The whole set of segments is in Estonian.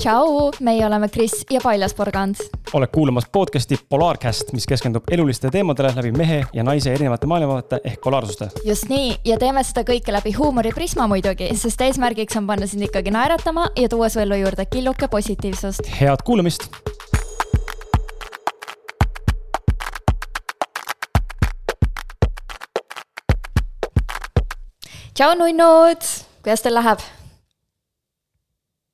tšau, meie oleme Kris ja Paljas Porgand. oled kuulamas podcast'i Polaarcast, mis keskendub elulistele teemadele läbi mehe ja naise erinevate maailmavaate ehk polaarsuste. just nii, ja teeme seda kõike läbi huumoriprisma muidugi, sest eesmärgiks on panna sind ikkagi naeratama ja tuua su ellu juurde killuke positiivsust. head kuulamist tšau, nunnud, kuidas teil läheb?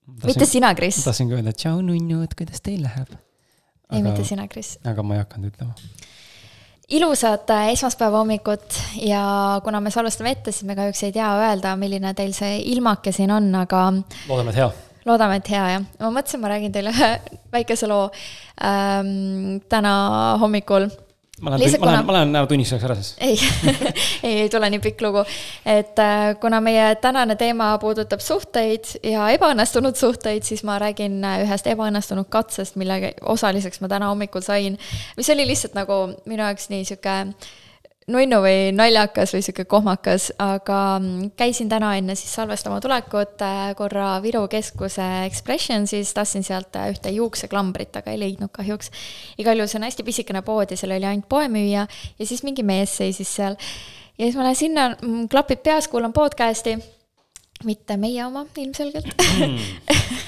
Mitte sina, Kris. tahtsin ka öelda tšau, nunnud, kuidas teil läheb? ei, mitte sina, Kris. aga ma ei hakanud ütlema. ilusat äh, esmaspäeva hommikut ja kuna me salvestame ette, siis me kahjuks ei tea öelda, milline teil see ilmake siin on, aga. loodame, et hea. loodame, et hea, jah. ma mõtlesin, ma räägin teile ühe väikese loo ähm, täna hommikul ma lähen, ma lähen, ma lähen näo tunnistuseks ära siis. ei ei, ei tule nii pikk lugu. et äh, kuna meie tänane teema puudutab suhteid ja ebaõnnestunud suhteid, siis ma räägin äh, ühest ebaõnnestunud katsest, mille osaliseks ma täna hommikul sain. mis oli lihtsalt nagu minu jaoks nii sihuke nunnu või naljakas või sihuke kohmakas, aga mm, käisin täna enne siis salvestama tulekut äh, korra Viru keskuse Expressionsis, tahtsin sealt äh, ühte juukseklambrit, aga ei leidnud kahjuks. igal juhul see on hästi pisikene pood ja seal oli ainult poemüüja ja siis mingi mees seisis seal. ja siis ma lähen sinna, mm, klapid peas, kuulan podcast'i mitte meie oma ilmselgelt mm.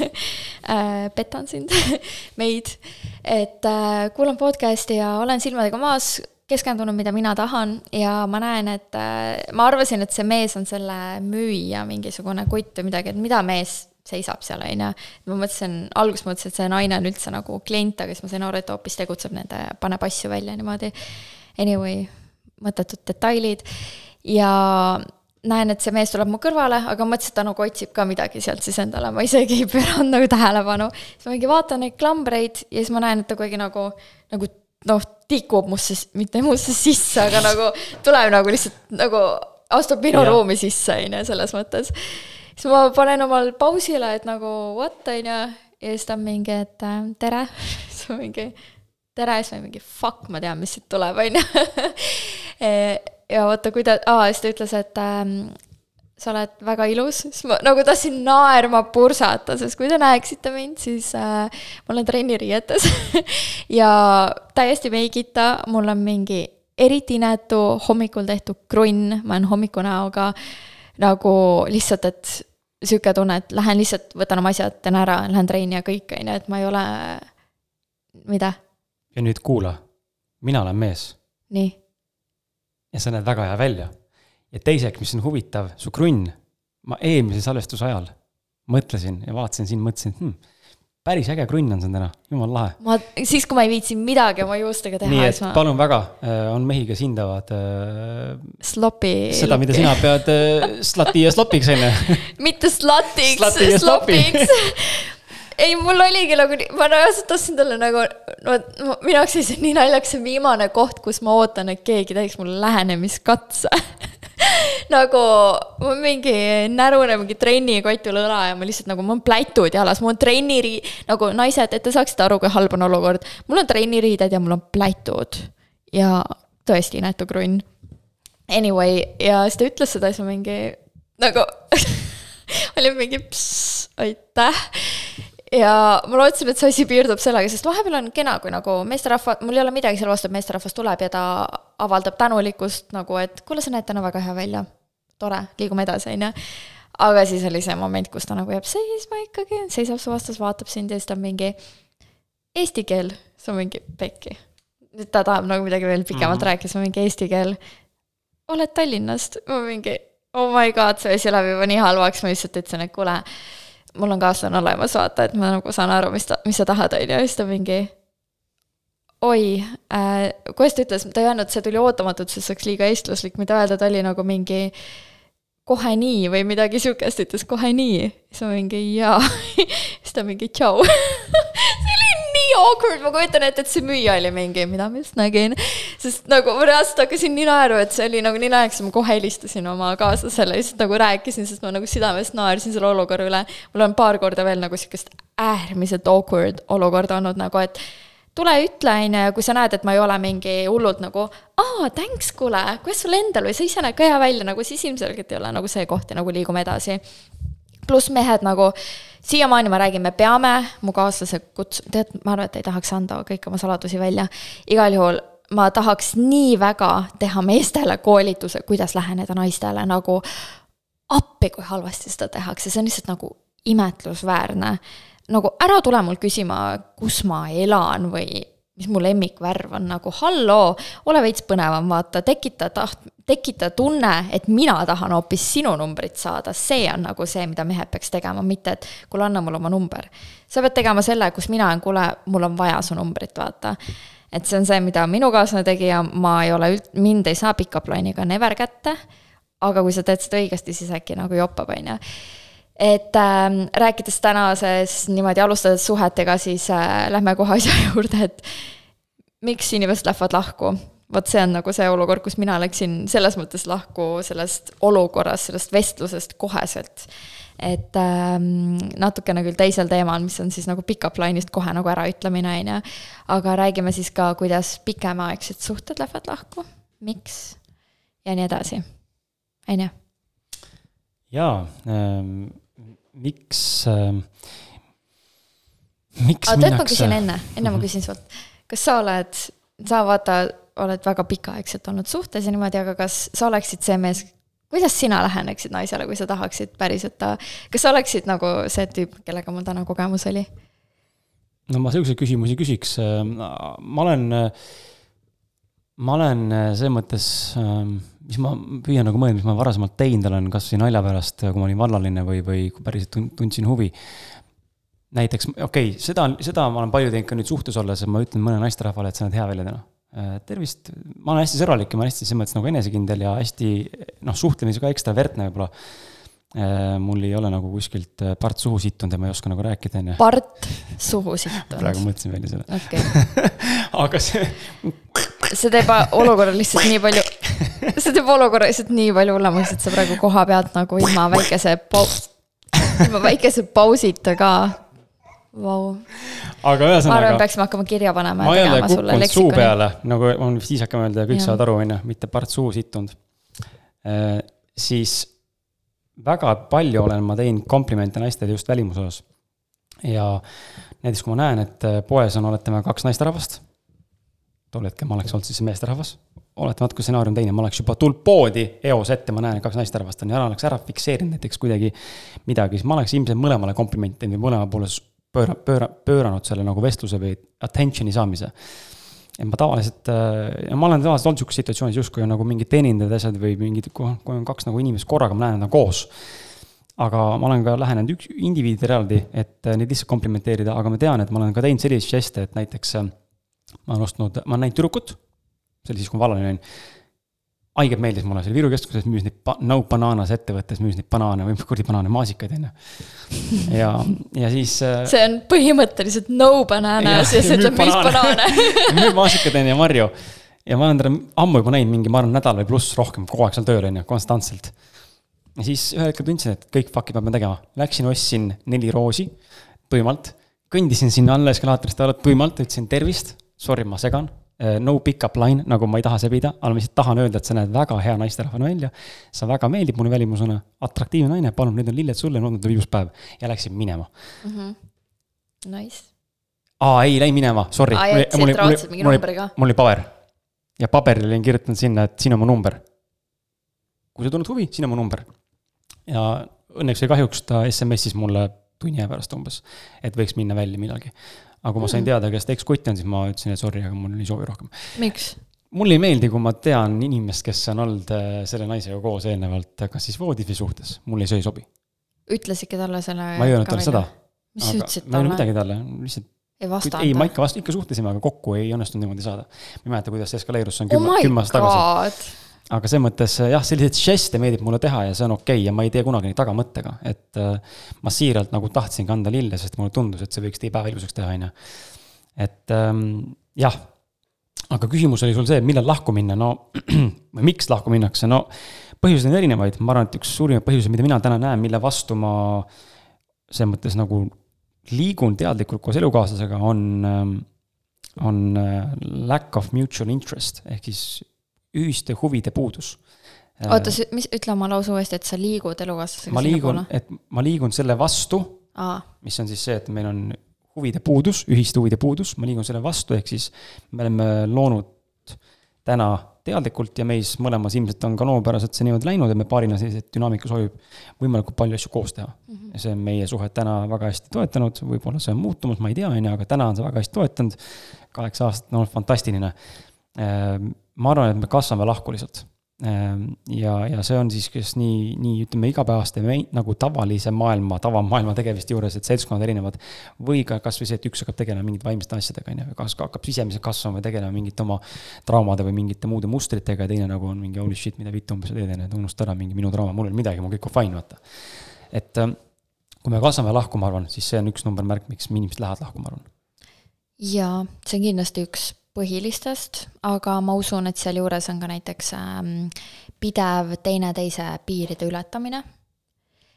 petan sind meid, et äh, kuulan podcast'i ja olen silmadega maas keskendunud, mida mina tahan ja ma näen, et äh, ma arvasin, et see mees on selle müüja mingisugune kutt või midagi, et mida mees seisab seal, on ju. ma mõtlesin, alguses mõtlesin, et see naine on üldse nagu klient, aga siis ma sain aru, et hoopis tegutseb nende, paneb asju välja niimoodi. Anyway, mõttetud detailid ja näen, et see mees tuleb mu kõrvale, aga mõtlesin, et ta nagu otsib ka midagi sealt siis endale, ma isegi ei pööranud nagu tähelepanu. siis ma mingi vaatan neid klambreid ja siis ma näen, et ta kuidagi nagu, nagu noh, tikub musse, mitte musse sisse, aga nagu tuleb nagu lihtsalt nagu astub minu ja. ruumi sisse, on ju, selles mõttes. siis ma panen omal pausile, et nagu what, on ju, ja siis ta on mingi, et äh, tere siis ma mingi tere, siis ma mingi fuck, ma tean, mis siit tuleb, on ju. ja vaata, kuidas, aa, siis ta ütles, et ähm, sa oled väga ilus, siis ma nagu tahtsin naerma pursata, sest kui te näeksite mind, siis äh, ma olen trenniriietes ja täiesti meigita, mul on mingi eriti inetu hommikul tehtud krunn, ma olen hommikunäoga nagu lihtsalt, et sihuke tunne, et lähen lihtsalt, võtan oma asjad, teen ära, lähen trenni ja kõik, on ju, et ma ei ole, mida? ja nüüd kuula, mina olen mees. nii. ja sa näed väga hea välja ja teiseks, mis on huvitav, su krunn, ma eelmise salvestuse ajal mõtlesin ja vaatasin sind, mõtlesin hm,, päris äge krunn on sul täna, jumala lahe. ma, siis kui ma ei viitsinud midagi oma juustega teha. nii et ma... palun väga, äh, on mehi, kes hindavad äh,. Slopi. seda, mida sina pead äh, slati ja slopiks, on ju. mitte slatiks, slopiks ei, mul oligi nagu, ma reaalselt tahtsin talle nagu, no minu jaoks oli see nii naljakas, see viimane koht, kus ma ootan, et keegi teeks mulle lähenemiskatse nagu ma mingi närune mingi trennikott üle õla ja ma lihtsalt nagu, mul on plätud jalas, mul on trenniri-, nagu naised, et te saaksite aru, kui halb on olukord. mul on trenniriided ja mul on plätud ja tõesti inetu krunn. Anyway, ja siis ta ütles seda, siis ma mingi nagu olin mingi pss, aitäh ja ma lootsin, et see asi piirdub sellega, sest vahepeal on kena, kui nagu meesterahva, mul ei ole midagi selle vastu, et meesterahvas tuleb ja ta avaldab tänulikkust nagu, et kuule, sa näed täna väga hea välja. tore, liigume edasi, on ju. aga siis oli see moment, kus ta nagu jääb seisma ikkagi, seisab su vastas, vaatab sind ja siis ta on mingi eesti keel, on mingi pekki. nüüd ta tahab nagu midagi veel pikemalt mm -hmm. rääkida, on mingi eesti keel. oled Tallinnast? ma mingi oh my god, see asi läheb juba nii halvaks, ma lihtsalt ütlesin, et kuule mul on kaaslane olemas, vaata, et ma nagu saan aru, mis ta, mis sa tahad, on ju, ja siis ta mingi oi äh,, kuidas ta ütles, ta ei öelnud, see tuli ootamatult, sest see oleks liiga eestlaslik, mida öelda, ta oli nagu mingi kohe nii või midagi sihukest, ütles kohe nii. siis ma mingi jaa siis ta mingi tšau nii awkward, ma kujutan ette, et see müüja oli mingi, mida ma just nägin. sest nagu ma reaalselt hakkasin nii naerma, et see oli nagu nii naljakas, ma kohe helistasin oma kaaslasele lihtsalt nagu rääkisin, sest ma nagu südamest naersin selle olukorra üle. mul on paar korda veel nagu sihukest äärmiselt awkward olukorda olnud nagu, et tule ütle, on ju, ja kui sa näed, et ma ei ole mingi hullult nagu aa, thanks, kuule, kuidas sul endal või sa ise näed ka hea välja, nagu siis ilmselgelt ei ole nagu see koht ja nagu liigume edasi. pluss mehed nagu siiamaani ma räägin, me peame mu kaaslase kuts-, tead, ma arvan, et ei tahaks anda kõiki oma saladusi välja. igal juhul ma tahaks nii väga teha meestele koolituse, kuidas läheneda naistele nagu appi, kui halvasti seda tehakse, see on lihtsalt nagu imetlusväärne. nagu ära tule mul küsima, kus ma elan või mis mu lemmikvärv on, nagu halloo, ole veits põnevam, vaata, tekita taht-, tekita tunne, et mina tahan hoopis sinu numbrit saada, see on nagu see, mida mehed peaks tegema, mitte et kuule, anna mulle oma number. sa pead tegema selle, kus mina olen, kuule, mul on vaja su numbrit, vaata. et see on see, mida minu kaaslane tegi ja ma ei ole üld-, mind ei saa pika-up line'iga never kätte, aga kui sa teed seda õigesti, siis äkki nagu joppab, on ju et äh, rääkides tänases niimoodi alustades suhetega, siis äh, lähme kohe asja juurde, et miks inimesed lähevad lahku. vot see on nagu see olukord, kus mina läksin selles mõttes lahku sellest olukorrast, sellest vestlusest koheselt. et äh, natukene küll teisel teemal, mis on siis nagu pick-up line'ist kohe nagu äraütlemine, on ju. aga räägime siis ka, kuidas pikemaaegsed suhted lähevad lahku, miks ja nii edasi, on ju. jaa ähm miks äh,, miks aga tead, ma küsin enne, enne ma mhm. küsin sult, kas sa oled, sa vaata, oled väga pikaaegselt olnud suhtes ja niimoodi, aga kas sa oleksid see mees, kuidas sina läheneksid naisele, kui sa tahaksid päriselt ta, kas sa oleksid nagu see tüüp, kellega mul täna kogemus oli? no ma sihukeseid küsimusi küsiks, ma olen, ma olen selles mõttes mis ma püüan nagu mõelda, mis ma varasemalt teinud olen, kasvõi nalja pärast, kui ma olin vallaline või, või kui päriselt tundsin huvi. näiteks, okei okay,, seda, seda ma olen palju teinud ka nüüd suhtes olles, et ma ütlen mõnele naisterahvale, et sa näed hea välja täna. Äh, tervist, ma olen hästi sõbralik ja ma olen hästi selles mõttes nagu enesekindel ja hästi noh, suhtlemisi ka ekstravertne võib-olla Äh, mul ei ole nagu kuskilt äh, part suhu sittunud ja ma ei oska nagu rääkida, on ju. part suhu sittunud. praegu mõtlesin välja selle okay. aga see. see teeb olukorra lihtsalt nii palju, see teeb olukorra lihtsalt nii palju hullemaks, et sa praegu koha pealt nagu ilma väikese paus, ilma väikese pausita ka. Vau. aga ühesõnaga. ma arvan, peaksime hakkama kirja panema. ma ole kukkunud suu peale, nagu on viisakam öelda ja kõik saavad aru, on ju, mitte part suhu sittunud. Äh, siis väga palju olen ma teinud komplimente naistele just välimuse osas. ja näiteks, kui ma näen, et poes on, oletame, kaks naisterahvast, tol hetkel ma oleks olnud siis meesterahvas, oletame natuke stsenaarium teine, ma oleks juba tulnud poodi eos ette, ma näen, kaks naisterahvast on ja ära oleks ära fikseerinud näiteks kuidagi midagi, siis ma oleks ilmselt mõlemale komplimente teinud või mõlema poole pööra, pööra, pööranud selle nagu vestluse või attention'i saamise et ma tavaliselt, äh, ma olen tavaliselt olnud sihukeses situatsioonis justkui on nagu mingid teenindajad asjad või mingid, kui on kaks nagu inimest korraga, ma näen, nad on koos. aga ma olen ka lähenenud üks indiviidide eraldi, et äh, neid lihtsalt komplimenteerida, aga ma tean, et ma olen ka teinud selliseid žeste, et näiteks äh, ma olen ostnud, ma olen näinud tüdrukut, see oli siis, kui ma vallaline olin haigelt meeldis mulle, see oli Viru keskuses, müüs neid, No Bananas ettevõttes müüs neid banaane või kuradi banaane, maasikaid, on ju. ja, ja siis. Äh, see on põhimõtteliselt No Bananas ja, ja see ütleb, mis banaane müüb maasikaid, on ju, marju. ja ma olen teda ammu juba näinud, mingi, ma arvan, nädal või pluss rohkem, kogu aeg seal tööl, on ju, konstantselt. ja siis ühel hetkel tundsin, et kõik fuck'id ma pean tegema. Läksin, ostsin neli roosi, tuimalt. kõndisin sinna alla eskalaatorist alla tuimalt, ütlesin tervist, sorry, ma segan no pick-up line, nagu ma ei taha sebida, aga ma lihtsalt tahan öelda, et sa näed väga hea naisterahvana välja. sa väga meeldib mulle välimusena, atraktiivne naine, palun, need on lilled sulle, on olnud viimast päev. ja läksin minema mm. -hmm. Nice. aa, ei läinud minema, sorry. mul oli paber. ja paberile olin kirjutanud sinna, et siin on mu number. kui sa tunned huvi, siin on mu number. ja õnneks või kahjuks ta SMS-is mulle tunni aja pärast umbes, et võiks minna välja millalgi aga kui ma sain mm. teada, kes ekskutt on, siis ma ütlesin, et sorry, aga mul ei soovi rohkem. miks? mulle ei meeldi, kui ma tean inimest, kes on olnud äh, selle naisega koos eelnevalt, kas siis voodis või suhtes, mulle see ei sobi. ütlesidki talle selle? ma ei öelnud talle seda. mis sa ütlesid talle? ma ei öelnud midagi talle, lihtsalt ei vastanud? ei, ma ikka vastu, ikka suhtlesime, aga kokku ei õnnestunud niimoodi saada. ma ei mäleta, kuidas see eskaleerus, see on kümme, oh kümme aastat tagasi aga selles mõttes jah, selliseid žeste meeldib mulle teha ja see on okei okay ja ma ei tee kunagi neid tagamõttega, et äh, ma siiralt nagu tahtsingi anda lille, sest mulle tundus, et see võiks teie päeva ilusaks teha, on ju. et ähm, jah, aga küsimus oli sul see, millal lahku minna, no või miks lahku minnakse, no põhjuseid on erinevaid, ma arvan, et üks suurimaid põhjuseid, mida mina täna näen, mille vastu ma selles mõttes nagu liigun teadlikult koos elukaaslasega, on, ähm, on äh, lack of mutual interest ehk siis ühiste huvide puudus. oota, mis, ütle oma lause uuesti, et sa liigud elukaaslasega ma liigun, et ma liigun selle vastu, mis on siis see, et meil on huvide puudus, ühiste huvide puudus, ma liigun selle vastu, ehk siis me oleme loonud täna teadlikult ja meis mõlemas ilmselt on ka loomupäraselt see niimoodi läinud, et me paarina selliseid dünaamika soovib võimalikult palju asju koos teha mm. -hmm. ja see on meie suhet täna väga hästi toetanud, võib-olla see on muutumas, ma ei tea, on ju, aga täna on see väga hästi toetanud. kaheksa aastat olnud fantastiline. Ma arvan, et me kasvame lahku lihtsalt Ehm, ja, ja see on siis, kes nii, nii ütleme, igapäevaste nagu tavalise maailma, tavamaailma tegemiste juures, et seltskonnad erinevad. või ka kasvõi see, et üks hakkab tegelema mingite vaimsete asjadega, on ju, kas hakkab sisemiselt kasvama või tegelema mingite oma traumade või mingite muude mustritega ja teine nagu on mingi holy shit, mida vittu umbes sa teed, on ju, et unusta ära mingi minu trauma, mul ei ole midagi, mul kõik on fine, vaata. et ehm, kui me kasvame lahku, ma arvan, siis see on üks number märk, miks inimesed lähevad lahku, ma arvan. jaa, see on kindlasti üks põhilistest, aga ma usun, et sealjuures on ka näiteks ähm, pidev teineteise piiride ületamine.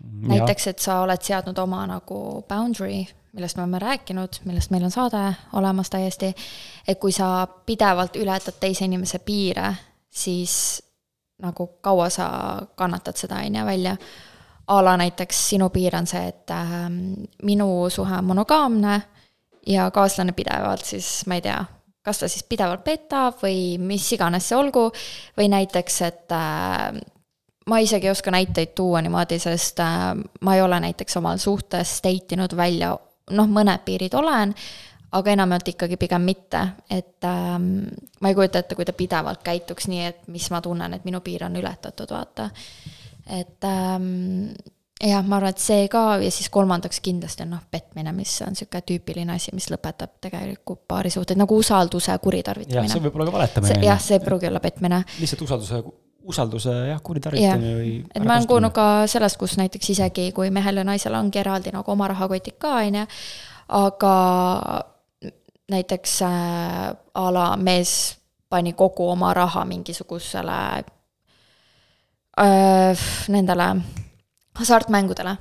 näiteks, et sa oled seadnud oma nagu boundary, millest me oleme rääkinud, millest meil on saade olemas täiesti, et kui sa pidevalt ületad teise inimese piire, siis nagu kaua sa kannatad seda, on ju, välja. a la näiteks sinu piir on see, et äh, minu suhe on monogaamne ja kaaslane pidevalt siis, ma ei tea, kas ta siis pidevalt petab või mis iganes see olgu, või näiteks, et äh, ma isegi ei oska näiteid tuua niimoodi, sest äh, ma ei ole näiteks omal suhtes date inud välja, noh, mõned piirid olen, aga enamjaolt ikkagi pigem mitte, et ähm, ma ei kujuta ette, kui ta pidevalt käituks nii, et mis ma tunnen, et minu piir on ületatud, vaata. et ähm, jah, ma arvan, et see ka ja siis kolmandaks kindlasti on noh, petmine, mis on niisugune tüüpiline asi, mis lõpetab tegelikult paarisuhteid, nagu usalduse kuritarvitamine. jah, see võib olla ka valetamine. jah, see ei pruugi olla petmine. lihtsalt usalduse, usalduse jah, kuritarvitamine või et ma olen kuulnud ka sellest, kus näiteks isegi, kui mehel ja naisel ongi eraldi nagu oma rahakotid ka, on ju, aga näiteks äh, a la mees pani kogu oma raha mingisugusele äh, nendele hasartmängudele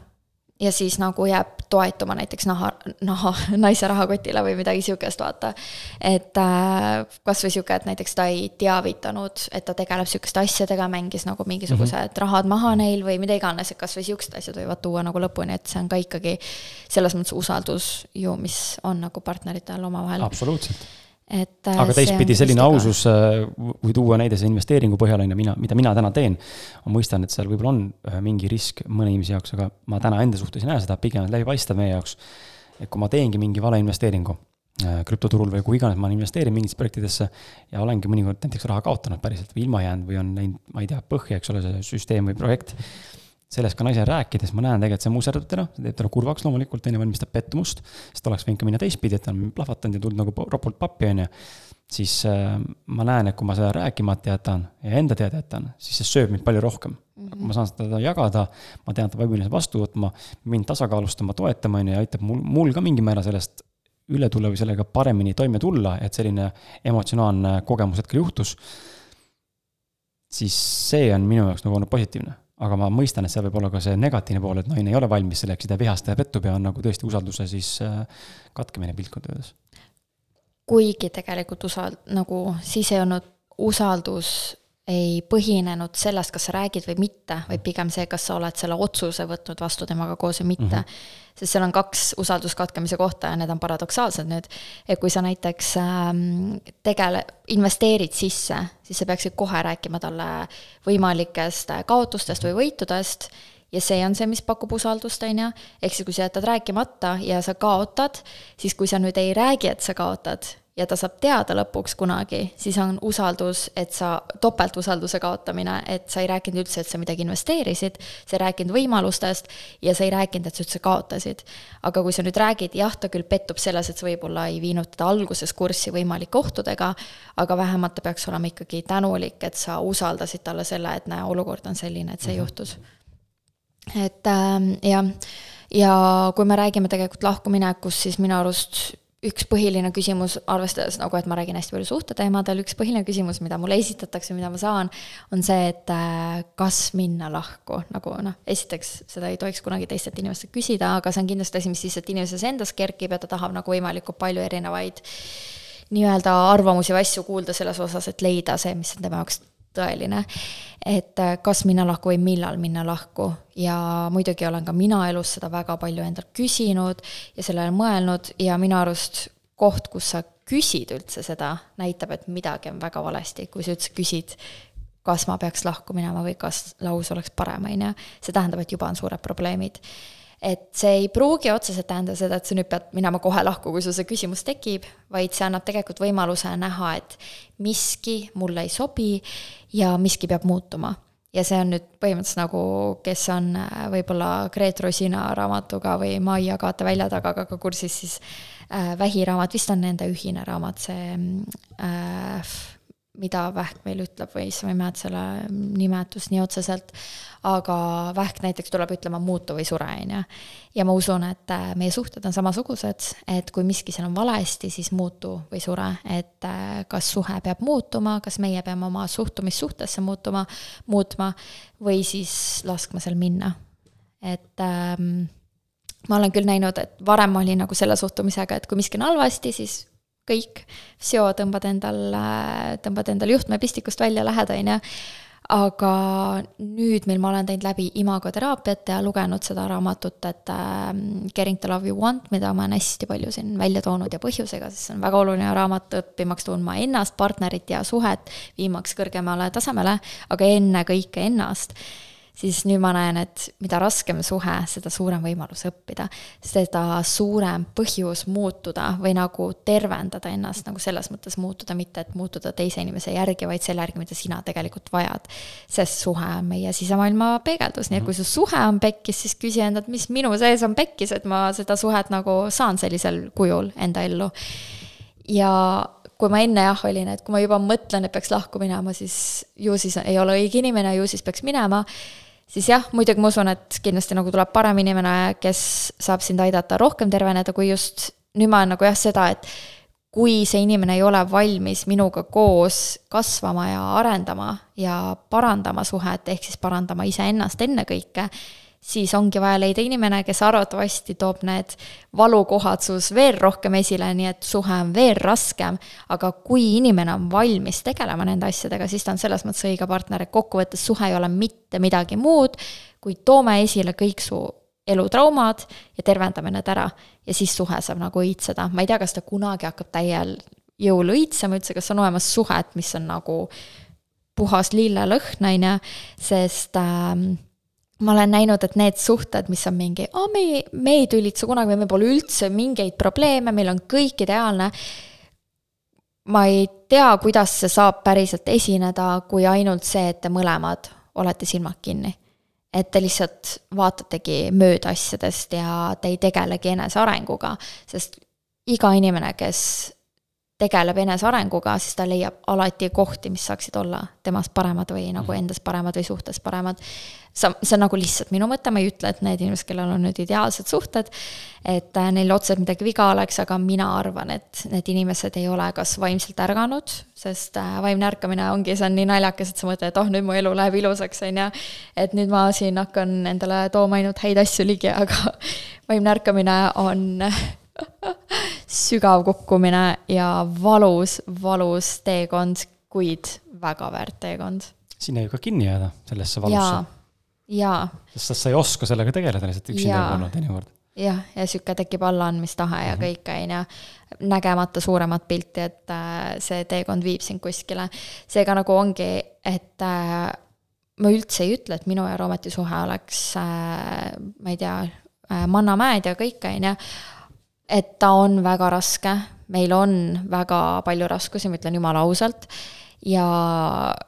ja siis nagu jääb toetuma näiteks naha, naha, naise rahakotile või midagi sihukest, vaata. et äh, kasvõi sihuke, et näiteks ta ei teavitanud, et ta tegeleb sihukeste asjadega, mängis nagu mingisugused mm -hmm. rahad maha neil või mida iganes, et kasvõi sihukesed asjad võivad tuua nagu lõpuni, et see on ka ikkagi selles mõttes usaldus ju, mis on nagu partneritel omavahel. absoluutselt et äh, aga teistpidi selline ausus, äh, kui tuua näide selle investeeringu põhjal, on ju, mina, mida mina täna teen, ma mõistan, et seal võib-olla on äh, mingi risk mõne inimese jaoks, aga ma täna enda suhtes ei näe seda, pigem läbipaistev meie jaoks. et kui ma teengi mingi valeinvesteeringu krüptoturul või kuhu iganes ma investeerin mingitesse projektidesse ja olengi mõnikord näiteks raha kaotanud päriselt või ilma jäänud või on läinud, ma ei tea, põhja, eks ole, see süsteem või projekt sellest ka naisega rääkides ma näen tegelikult see muserdab teda, see teeb teda kurvaks loomulikult, on ju, valmistab pettumust. sest oleks võinud ka minna teistpidi, et ta on plahvatanud ja tulnud nagu ropult pappi, on ju. siis äh, ma näen, et kui ma seda rääkimata jätan ja enda teada jätan, siis see sööb mind palju rohkem mm. -hmm. ma saan seda jagada, ma tean, et ta peab võimeline vastu võtma, mind tasakaalustama, toetama, on ju, ja aitab mul, mul ka mingil määral sellest üle tulla või sellega paremini toime tulla, et selline emotsionaalne kogemus hetkel juhtus. siis see on minu jaoks nagu olnud positiivne aga ma mõistan, et seal võib olla ka see negatiivne pool, et naine ei ole valmis selleks ta vihastab ja pettub ja on nagu tõesti usalduse siis äh, katkemine piltlikult öeldes. kuigi tegelikult usal-, nagu siis ei olnud usaldus ei põhinenud sellest, kas sa räägid või mitte, vaid pigem see, kas sa oled selle otsuse võtnud vastu temaga koos või mitte mm. -hmm. Sest seal on kaks usalduskatkemise kohta ja need on paradoksaalsed nüüd. et kui sa näiteks ähm, tegele-, investeerid sisse, siis sa peaksid kohe rääkima talle võimalikest kaotustest või võitudest ja see on see, mis pakub usaldust, on ju. ehk siis, kui sa jätad rääkimata ja sa kaotad, siis kui sa nüüd ei räägi, et sa kaotad, ja ta saab teada lõpuks kunagi, siis on usaldus, et sa, topeltusalduse kaotamine, et sa ei rääkinud üldse, et sa midagi investeerisid, sa ei rääkinud võimalustest ja sa ei rääkinud, et sa üldse kaotasid. aga kui sa nüüd räägid, jah, ta küll pettub selles, et sa võib-olla ei viinud teda alguses kurssi võimalike ohtudega, aga vähemalt ta peaks olema ikkagi tänulik, et sa usaldasid talle selle, et näe, olukord on selline, et see -hmm. juhtus. et äh, jah, ja kui me räägime tegelikult lahkuminekust, siis minu arust üks põhiline küsimus, arvestades nagu, et ma räägin hästi palju suhteteemadel, üks põhiline küsimus, mida mulle esitatakse, mida ma saan, on see, et äh, kas minna lahku, nagu noh, esiteks seda ei tohiks kunagi teistelt inimestelt küsida, aga see on kindlasti asi, mis lihtsalt inimeses endas kerkib ja ta tahab nagu võimalikult palju erinevaid nii-öelda arvamusi või asju kuulda selles osas, et leida see, mis on tema jaoks tõeline. et äh, kas minna lahku või millal minna lahku ja muidugi olen ka mina elus seda väga palju endalt küsinud ja sellele mõelnud ja minu arust koht, kus sa küsid üldse seda, näitab, et midagi on väga valesti, kui sa üldse küsid, kas ma peaks lahku minema või kas lahus oleks parem, on ju. see tähendab, et juba on suured probleemid et see ei pruugi otseselt tähendada seda, et sa nüüd pead minema kohe lahku, kui sul see küsimus tekib, vaid see annab tegelikult võimaluse näha, et miski mulle ei sobi ja miski peab muutuma. ja see on nüüd põhimõtteliselt nagu, kes on äh, võib-olla Gret Rosina raamatuga või Maia Kaate välja taga ka kursis, siis äh, vähiraamat vist on nende ühine raamat, see äh, mida vähk meil ütleb või issand, ma ei mäleta selle nimetust nii otseselt, aga vähk näiteks tuleb ütlema muutu või sure, on ju. ja ma usun, et äh, meie suhted on samasugused, et kui miski seal on valesti, siis muutu või sure, et äh, kas suhe peab muutuma, kas meie peame oma suhtumist suhtesse muutuma, muutma või siis laskma seal minna. et ähm, ma olen küll näinud, et varem ma olin nagu selle suhtumisega, et kui miski on halvasti, siis kõik, seo, tõmbad endal, tõmbad endal juhtmepistikust välja, lähed, on ju. aga nüüd, mil ma olen teinud läbi imagoteraapiat ja lugenud seda raamatut, et Getting to love you want, mida ma olen hästi palju siin välja toonud ja põhjusega, sest see on väga oluline raamat, õppimaks tundma ennast, partnerit ja suhet, viimaks kõrgemale tasemele, aga ennekõike ennast siis nüüd ma näen, et mida raskem suhe, seda suurem võimalus õppida. seda suurem põhjus muutuda või nagu tervendada ennast nagu selles mõttes muutuda, mitte et muutuda teise inimese järgi, vaid selle järgi, mida sina tegelikult vajad. sest suhe on meie sisemaailma peegeldus, nii et kui su suhe on pekkis, siis küsi endalt, mis minu sees on pekkis, et ma seda suhet nagu saan sellisel kujul enda ellu. ja kui ma enne jah olin, et kui ma juba mõtlen, et peaks lahku minema, siis ju siis ei ole õige inimene, ju siis peaks minema. Siis jah, muidugi ma usun, et kindlasti nagu tuleb parem inimene, kes saab sind aidata rohkem terveneda, kui just nüüd ma olen nagu jah, seda, et kui see inimene ei ole valmis minuga koos kasvama ja arendama ja parandama suhet, ehk siis parandama iseennast ennekõike, siis ongi vaja leida inimene, kes arvatavasti toob need valukohad sus veel rohkem esile, nii et suhe on veel raskem. aga kui inimene on valmis tegelema nende asjadega, siis ta on selles mõttes õige partner, et kokkuvõttes suhe ei ole mitte midagi muud, kui toome esile kõik su elutraumad ja tervendame need ära. ja siis suhe saab nagu õitseda, ma ei tea, kas ta kunagi hakkab täiel jõul õitsema üldse, kas on olemas suhet, mis on nagu puhas lillelõhn, on ju, sest äh, ma olen näinud, et need suhted, mis on mingi, aa, me me ei tülitse kunagi, meil pole üldse mingeid probleeme, meil on kõik ideaalne. ma ei tea, kuidas see saab päriselt esineda, kui ainult see, et te mõlemad olete silmad kinni. et te lihtsalt vaatategi mööda asjadest ja te ei tegelegi enesearenguga, sest iga inimene, kes tegeleb enesearenguga, siis ta leiab alati kohti, mis saaksid olla temast paremad või nagu mhm. endas paremad või suhtes paremad sa, see on nagu lihtsalt minu mõte, ma ei ütle, et need inimesed, kellel on nüüd ideaalsed suhted, et äh, neil otseselt midagi viga oleks, aga mina arvan, et need inimesed ei ole kas vaimselt ärganud, sest äh, vaimne ärkamine ongi, see on nii naljakas, et sa mõtled, et oh, nüüd mu elu läheb ilusaks, on ju. et nüüd ma siin hakkan endale tooma ainult häid asju ligi, aga vaimne ärkamine on sügav kukkumine ja valus, valus teekond, kuid väga väärt teekond. sinna ju ka kinni jääda, sellesse valusse jaa. sest sa ei oska sellega tegeleda lihtsalt üksinda polnud teinekord. jah, ja sihuke tekib allaandmistahe ja -hmm. kõik, on ju, nägemata suuremat pilti, et äh, see teekond viib sind kuskile. seega nagu ongi, et äh, ma üldse ei ütle, et minu ja Roometi suhe oleks äh,, ma ei tea mannamäed ja kõik, on ju, et ta on väga raske, meil on väga palju raskusi, ma ütlen jumala ausalt. Ja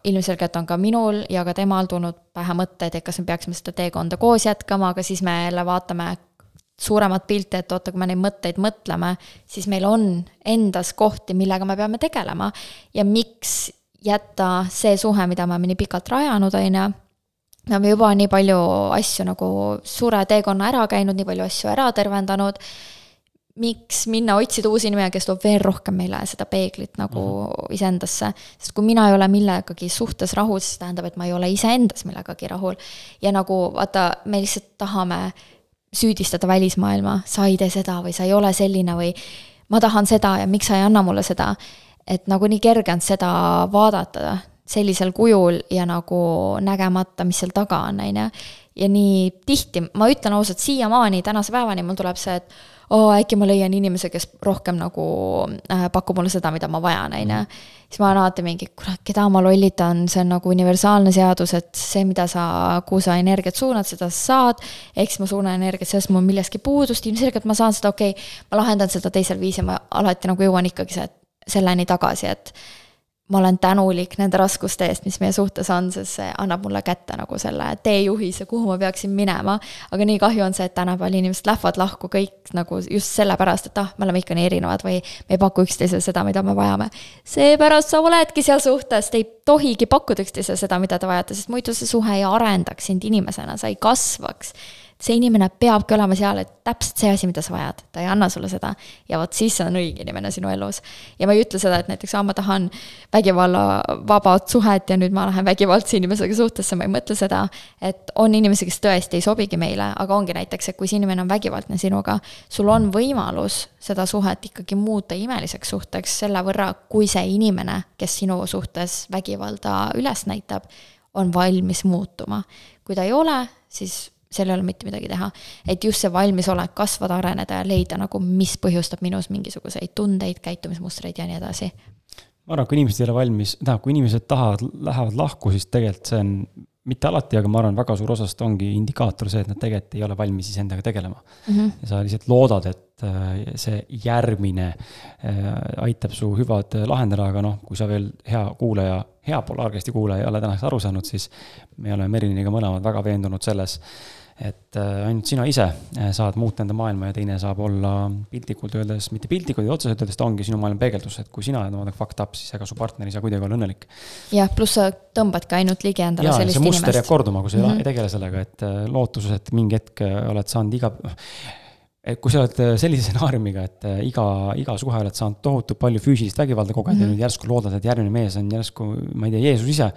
ilmselgelt on ka minul ja ka temal tulnud pähe mõtteid, et kas me peaksime seda teekonda koos jätkama, aga siis me jälle vaatame suuremat pilti, et oota, kui me neid mõtteid mõtleme, siis meil on endas kohti, millega me peame tegelema. ja miks jätta see suhe, mida me oleme nii pikalt rajanud, on ju, me oleme juba nii palju asju nagu suure teekonna ära käinud, nii palju asju ära tervendanud miks minna otsida uusi nime, kes toob veel rohkem meile seda peeglit nagu mm -hmm. iseendasse. sest kui mina ei ole millegagi suhtes rahul, siis tähendab, et ma ei ole iseendas millegagi rahul. ja nagu vaata, me lihtsalt tahame süüdistada välismaailma, sa ei tee seda või sa ei ole selline või ma tahan seda ja miks sa ei anna mulle seda. et nagu nii kerge on seda vaadata sellisel kujul ja nagu nägemata, mis seal taga on, on ju. Ja nii tihti, ma ütlen ausalt, siiamaani, tänase päevani mul tuleb see, et oo, äkki ma leian inimese, kes rohkem nagu äh, pakub mulle seda, mida ma vajan, on ju. siis ma olen alati mingi, kurat, keda ma lollitan, see on nagu universaalne seadus, et see, mida sa, kuhu sa energiat suunad, seda sa saad. eks ma suunan energiat, sellest mul millestki puudust, ilmselgelt ma saan seda, okei okay,, ma lahendan seda teisel viisil, ma alati nagu jõuan ikkagi see, selleni tagasi, et ma olen tänulik nende raskuste eest, mis meie suhtes on, sest see annab mulle kätte nagu selle teejuhise, kuhu ma peaksin minema. aga nii kahju on see, et tänapäeval inimesed lähevad lahku kõik nagu just sellepärast, et ah, me oleme ikka nii erinevad või me ei paku üksteisele seda, mida me vajame. seepärast sa oledki seal suhtes, te ei tohigi pakkuda üksteisele seda, mida te vajate, sest muidu see suhe ei arendaks sind inimesena, sa ei kasvaks see inimene peabki olema seal, et täpselt see asi, mida sa vajad, ta ei anna sulle seda. ja vot siis on õige inimene sinu elus. ja ma ei ütle seda, et näiteks, aa, ma tahan vägivallavabad suhet ja nüüd ma lähen vägivaldse inimesega suhtesse, ma ei mõtle seda. et on inimesi, kes tõesti ei sobigi meile, aga ongi näiteks, et kui see inimene on vägivaldne sinuga, sul on võimalus seda suhet ikkagi muuta imeliseks suhteks selle võrra, kui see inimene, kes sinu suhtes vägivalda üles näitab, on valmis muutuma. kui ta ei ole, siis seal ei ole mitte midagi teha. et just see valmisolek kasvada, areneda ja leida nagu, mis põhjustab minus mingisuguseid tundeid, käitumismustreid ja nii edasi. ma arvan, kui inimesed ei ole valmis, tähendab, kui inimesed tahavad, lähevad lahku, siis tegelikult see on mitte alati, aga ma arvan, väga suur osast ongi indikaator see, et nad tegelikult ei ole valmis iseendaga tegelema mm. -hmm. ja sa lihtsalt loodad, et äh, see järgmine äh, aitab su hüvad lahendada, aga noh, kui sa veel hea kuulaja, hea polaarkesti kuulaja ei ole tänaseks aru saanud, siis me oleme Meriniga mõlemad väga veendunud selles et äh, ainult sina ise äh, saad muuta enda maailma ja teine saab olla piltlikult öeldes, mitte piltlikult, vaid otseselt öeldes ta ongi sinu maailma peegeldus, et kui sina oled omadega fucked up, siis ega su partner ei saa kuidagi olla õnnelik. jah, pluss sa tõmbadki ainult ligi endale ja, sellist inimest. see muster jääb korduma, kui sa mm -hmm. ei tegele sellega, et äh, lootuses, et mingi hetk oled saanud iga et kui sa oled sellise stsenaariumiga, et iga, iga suhe oled saanud tohutult palju füüsilist vägivalda kogeda mm -hmm. ja nüüd järsku loodad, et järgmine mees on järsku, ma ei tea, Jeesus ise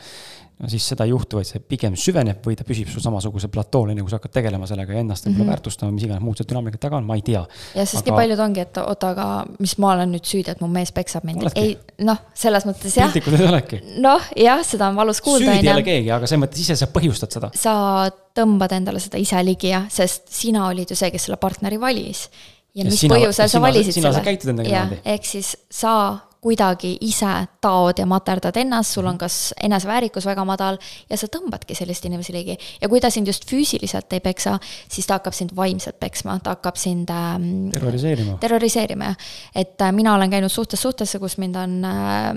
no siis seda ei juhtu, vaid see pigem süveneb või ta püsib sul samasugusel platool, enne kui sa hakkad tegelema sellega ja ennast võib-olla mm -hmm. väärtustama, mis iganes muud see dünaamika taga on, ma ei tea. jah, sest aga... nii paljud ongi, et oota, aga mis ma olen nüüd süüdi, et mu mees peksab mind. ei, noh, selles mõttes jah. piltlikult ei olegi. noh, jah, seda on valus kuulda. süüdi ei ole keegi, aga selles mõttes ise sa põhjustad seda. sa tõmbad endale seda ise ligi jah, sest sina olid ju see, kes selle partneri valis ja, ja mis sina, põhjusel sa valisid sina, selle. sina sa käitud endaga niimoodi. ehk siis sa kuidagi ise taod ja materdad ennast, sul on kas eneseväärikus väga madal ja sa tõmbadki sellist inimesi ligi. ja kui ta sind just füüsiliselt ei peksa, siis ta hakkab sind vaimselt peksma, ta hakkab sind ähm, terroriseerima. terroriseerima, jah. et äh, mina olen käinud suhtest suhtesse, kus mind on äh,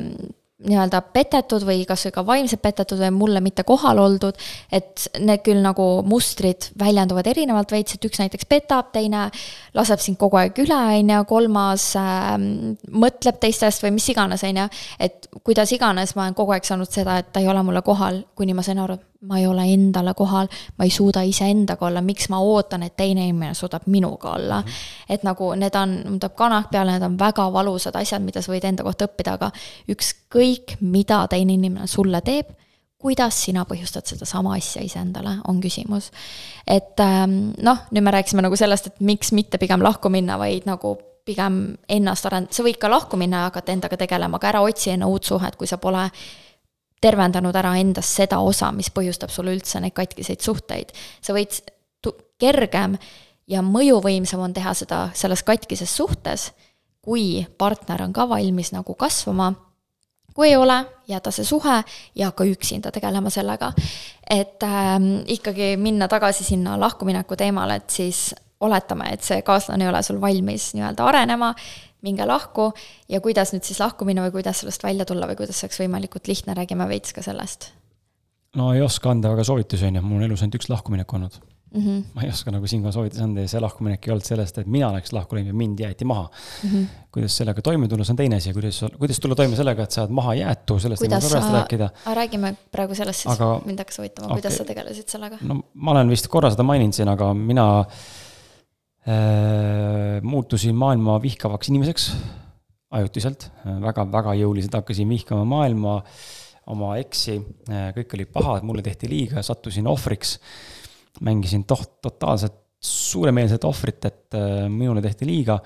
nii-öelda petetud või kasvõi ka vaimselt petetud või mulle mitte kohal oldud, et need küll nagu mustrid väljenduvad erinevalt veits, et üks näiteks petab, teine laseb sind kogu aeg üle, on ju, kolmas äh, mõtleb teistest või mis iganes, on ju. et kuidas iganes, ma olen kogu aeg saanud seda, et ta ei ole mulle kohal, kuni ma sain aru, ma ei ole endale kohal, ma ei suuda iseendaga olla, miks ma ootan, et teine inimene suudab minuga olla mm. -hmm. et nagu need on, mul tuleb kanak peale, need on väga valusad asjad, mida sa võid enda kohta õppida, aga ükskõik, mida teine inimene sulle teeb, kuidas sina põhjustad sedasama asja iseendale, on küsimus. et ähm, noh, nüüd me rääkisime nagu sellest, et miks mitte pigem lahku minna, vaid nagu pigem ennast arend-, sa võid ka lahku minna ja hakata endaga tegelema, aga ära otsi enne uut suhet, kui sa pole tervendanud ära endas seda osa, mis põhjustab sulle üldse neid katkiseid suhteid. sa võid, kergem ja mõjuvõimsam on teha seda selles katkises suhtes, kui partner on ka valmis nagu kasvama. kui ei ole, jäta see suhe ja hakka üksinda tegelema sellega. et ähm, ikkagi minna tagasi sinna lahkumineku teemale, et siis oletame, et see kaaslane ei ole sul valmis nii-öelda arenema minge lahku ja kuidas nüüd siis lahku minna või kuidas sellest välja tulla või kuidas see oleks võimalikult lihtne, räägime veits ka sellest. no ei oska anda väga soovitusi, on ju, mul on elus ainult üks lahkuminek olnud mm. -hmm. ma ei oska nagu siinkohal soovitusi anda ja see lahkuminek ei olnud sellest, et mina oleks lahku läinud ja mind jäeti maha mm. -hmm. kuidas sellega toime tulla, see on teine asi, kuidas, kuidas tulla toime sellega, et sa oled maha jäetu, sellest ei saa pärast rääkida. räägime praegu sellest siis aga, mind hakkas huvitama okay., kuidas sa tegelesid sellega? no ma olen vist korra seda maininud siin, aga mina Äh, muutusin maailma vihkavaks inimeseks ajutiselt väga,, väga-väga jõuliselt hakkasin vihkama maailma, oma eksi, äh, kõik oli paha, mulle tehti liiga, sattusin ohvriks. mängisin toht-, totaalselt suuremeelset ohvrit, et äh, minule tehti liiga.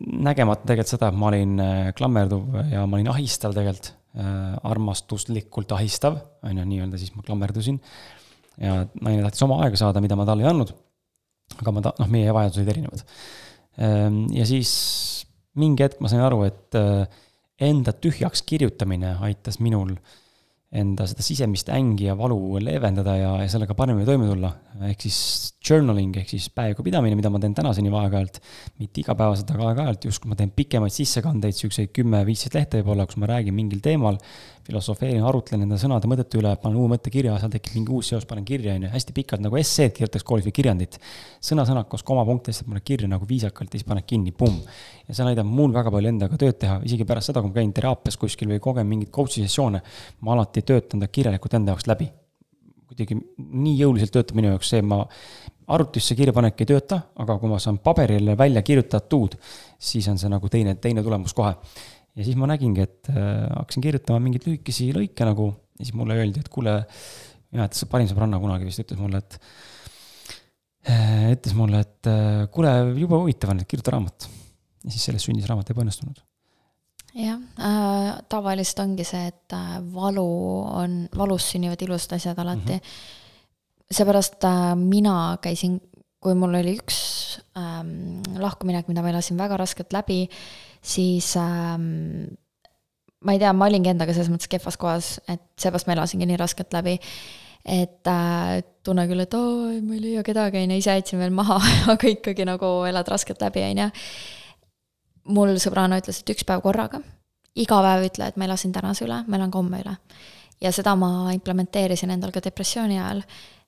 nägemata tegelikult seda, et ma olin klammerduv ja ma olin ahistav tegelikult armastuslikult ahistav, on ju, nii-öelda siis ma klammerdusin. ja naine tahtis oma aega saada, mida ma talle ei andnud. Aga ma ta-, noh, meie vajadused olid erinevad. Ehm, ja siis mingi hetk ma sain aru, et enda tühjaks kirjutamine aitas minul äh, enda seda sisemist ängi ja valu leevendada ja, ja sellega paremini toime tulla. ehk siis journaling ehk siis päeviku pidamine, mida ma teen tänaseni aeg-ajalt, mitte igapäevaselt, aga aeg-ajalt, just kui ma teen pikemaid sissekandeid, siukseid kümme-viisteist lehte võib-olla, kus ma räägin mingil teemal, filosofeerin, arutlen nende sõnade, mõtete üle, panen uue mõtte kirja, seal tekib mingi uus seos, panen kirja, on ju, hästi pikalt nagu esseed kirjutaks koolis või kirjandit. sõna-sõnalt koos komapunktidest, paned kirja nagu viisakalt ja siis paned kinni, pumm. ja see aidanud mul väga palju endaga tööd teha, isegi pärast seda, kui ma käin teraapias kuskil või kogen mingeid coach'i sessioone, ma alati töötan ta kirjalikult enda jaoks läbi. kuidagi nii jõuliselt töötab minu jaoks see, ma arvutisse kirjapanek ei tööta, aga kui ma saan paberile välja kirjutatud, siis on see nagu teine, teine tulemus kohe ja siis ma nägingi, et äh, hakkasin kirjutama mingeid lühikesi lõike nagu ja siis mulle öeldi, et kuule, mina mäletan, see parim sõbranna kunagi vist ütles mulle, et äh,, ütles mulle, et äh, kuule, jube huvitav on, et kirjuta raamat. ja siis sellest sündis raamat Ebaõnnestunud. jah äh,, tavaliselt ongi see, et valu on, valus sünnivad ilusad asjad alati mm. -hmm. seepärast äh, mina käisin, kui mul oli üks ähm, lahkuminek, mida ma elasin väga raskelt läbi äh,, siis ähm, ma ei tea, ma olingi endaga selles mõttes kehvas kohas, et seepärast ma elasingi nii raskelt läbi. et äh, tunne küll, et aa, ma ei leia kedagi, on ju, ise jätsin veel maha aga ikkagi nagu elad raskelt läbi, on ju. mul sõbranna ütles, et üks päev korraga, iga päev ütle, et ma elasin tänase üle, ma elan ka homme üle. ja seda ma implementeerisin endal ka depressiooni ajal.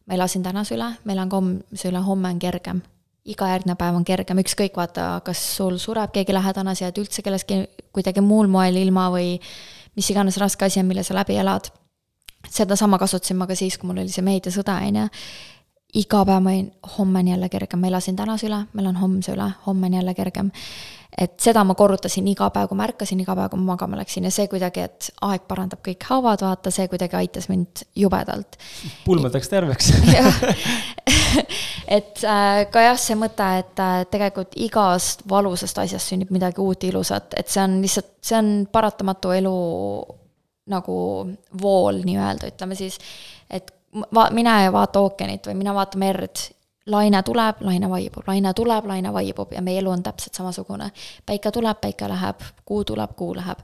ma elasin tänase üle, ma elan ka homse üle, homme on kergem iga järgnev päev on kergem, ükskõik vaata, kas sul sureb keegi lähedane, sa jääd üldse kellestki kuidagi muul moel ilma või mis iganes raske asi on, mille sa läbi elad. sedasama kasutasin ma ka siis, kui mul oli see meediasõda, on ju. iga päev ma olin, homme on jälle kergem, ma elasin tänase üle, ma elan homse üle, homme on jälle kergem et seda ma korrutasin iga päev, kui ma ärkasin, iga päev, kui ma magama läksin ja see kuidagi, et aeg parandab kõik haavad, vaata, see kuidagi aitas mind jubedalt. pulmad läks terveks et äh, ka jah, see mõte, et äh, tegelikult igast valusast asjast sünnib midagi uut ilusat, et see on lihtsalt, see on paratamatu elu nagu vool nii-öelda, ütleme siis, et va-, mine ja vaata ookeanit või mine vaata merd laine tuleb, laine vaibub, laine tuleb, laine vaibub ja meie elu on täpselt samasugune. päike tuleb, päike läheb, kuu tuleb, kuu läheb.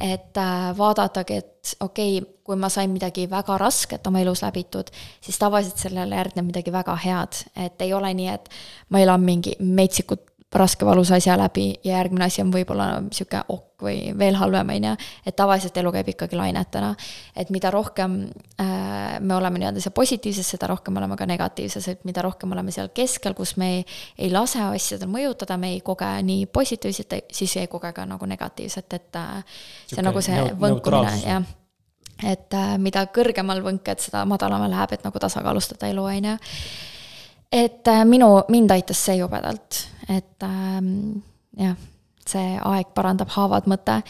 et äh, vaadatagi, et okei okay,, kui ma sain midagi väga rasket oma elus läbitud, siis tavaliselt sellele järgneb midagi väga head, et ei ole nii, et ma elan mingi metsikut raske valus asja läbi ja järgmine asi on võib-olla sihuke okk või veel halvem, on ju. et tavaliselt elu käib ikkagi lainetena. et mida rohkem äh, me oleme nii-öelda seal positiivses, seda rohkem oleme ka negatiivses, et mida rohkem oleme seal keskel, kus me ei, ei lase asjadel mõjutada, me ei koge nii positiivset, siis ei koge ka nagu negatiivset, et äh, see on nagu see võnkumine, jah et äh, mida kõrgemal võnked, seda madalama läheb, et nagu tasakaalustada elu, on ju et äh, minu, mind aitas see jubedalt, et ähm, jah, see aeg parandab haavad mõte,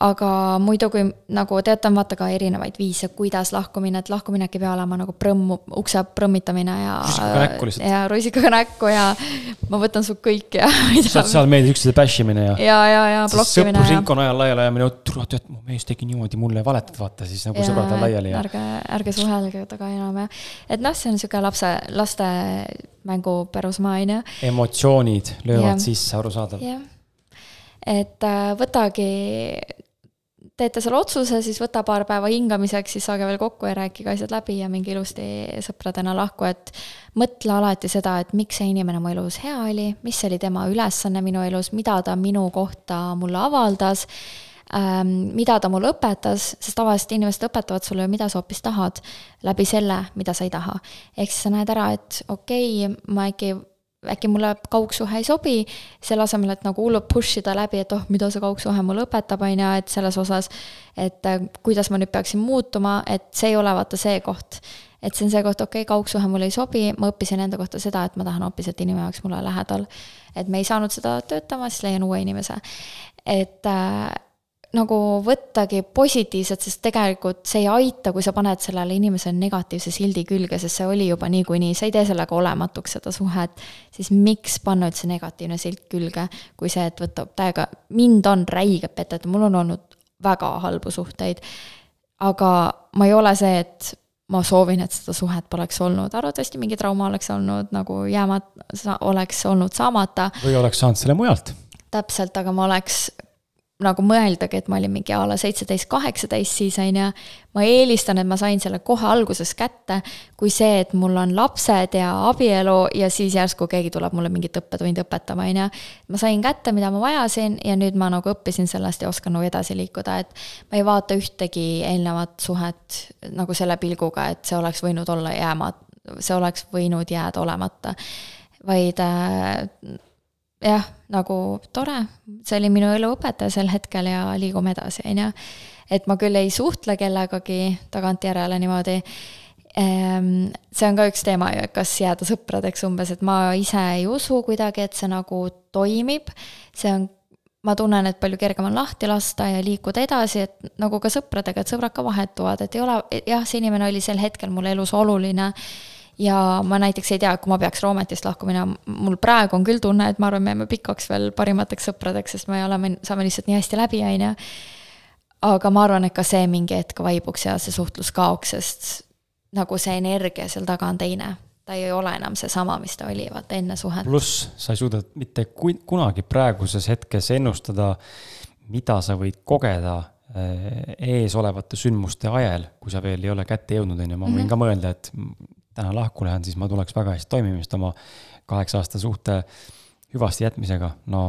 aga muidugi nagu teate, on vaata ka erinevaid viise, kuidas lahkumine, et lahkuminek ei pea olema nagu prõmm, ukse prõmmitamine ja. rusikaga näkku lihtsalt. ja rusikaga näkku ja ma võtan su kõik ja. sotsiaalmeedias üksteise bash imine ja. ja, ja, ja blokkimine. sõprusringkonna ajal laiali ajamine, tule tead, mu mees tegi niimoodi, mulle valetad, vaata siis nagu sõbrad on laiali ja. ärge, ärge suhelge temaga enam ja, et noh, see on sihuke lapse, laste mängu pärusmaa, on ju. emotsioonid löövad ja. sisse, arusaadav. jah et äh, võtagi, teete selle otsuse, siis võta paar päeva hingamiseks, siis saage veel kokku ja rääkige asjad läbi ja minge ilusti sõpradena lahku, et mõtle alati seda, et miks see inimene mu elus hea oli, mis oli tema ülesanne minu elus, mida ta minu kohta mulle avaldas ähm, mida ta mulle õpetas, sest tavaliselt inimesed õpetavad sulle, mida sa hoopis tahad, läbi selle, mida sa ei taha. ehk siis sa näed ära, et okei okay,, ma äkki äkki mulle kaugsuhe ei sobi, selle asemel, et nagu hullult push ida läbi, et oh, mida see kaugsuhe mulle õpetab, on ju, et selles osas, et äh, kuidas ma nüüd peaksin muutuma, et see ei ole vaata see koht. et see on see koht, okei okay,, kaugsuhe mulle ei sobi, ma õppisin enda kohta seda, et ma tahan hoopis, et inimene oleks mulle lähedal. et me ei saanud seda töötama, siis leian uue inimese. et äh, nagu võttagi positiivset, sest tegelikult see ei aita, kui sa paned sellele inimesele negatiivse sildi külge, sest see oli juba niikuinii, sa ei tee sellega olematuks seda suhet, siis miks panna üldse negatiivne silt külge, kui see, et võtab täiega, mind on räigelt petetud, mul on olnud väga halbu suhteid. aga ma ei ole see, et ma soovin, et seda suhet poleks olnud, arvatavasti mingi trauma oleks olnud nagu jääma-, oleks olnud saamata. või oleks saanud selle mujalt. täpselt, aga ma oleks nagu mõeldagi, et ma olin mingi a la seitseteist, kaheksateist siis, on ju, ma eelistan, et ma sain selle kohe alguses kätte, kui see, et mul on lapsed ja abielu ja siis järsku keegi tuleb mulle mingit õppetundi õpetama, on ju. ma sain kätte, mida ma vajasin ja nüüd ma nagu õppisin sellest ja oskan nagu edasi liikuda, et ma ei vaata ühtegi eelnevat suhet nagu selle pilguga, et see oleks võinud olla jääma, see oleks võinud jääda olemata. vaid äh, jah, nagu tore, see oli minu eluõpetaja sel hetkel ja liigume edasi, on ju. et ma küll ei suhtle kellegagi tagantjärele niimoodi. Ehm, see on ka üks teema ju, et kas jääda sõpradeks umbes, et ma ise ei usu kuidagi, et see nagu toimib. see on, ma tunnen, et palju kergem on lahti lasta ja liikuda edasi, et nagu ka sõpradega, et sõbrad ka vahetuvad, et ei ole, jah, see inimene oli sel hetkel mul elus oluline ja ma näiteks ei tea, kui ma peaks Roometist lahku minema, mul praegu on küll tunne, et ma arvan, me jääme pikaks veel parimateks sõpradeks, sest me oleme, saame lihtsalt nii hästi läbi, on ju. aga ma arvan, et ka see mingi hetk vaibuks ja see suhtlus kaoks, sest nagu see energia seal taga on teine. ta ei ole enam seesama, mis ta oli, vaata enne suhet. pluss sa ei suuda mitte kunagi praeguses hetkes ennustada, mida sa võid kogeda eh, ees olevate sündmuste ajel, kui sa veel ei ole kätte jõudnud, on ju, ma võin mm -hmm. ka mõelda, et täna lahku lähen, siis ma tuleks väga hästi toimimist oma kaheksa aasta suhte hüvasti jätmisega, no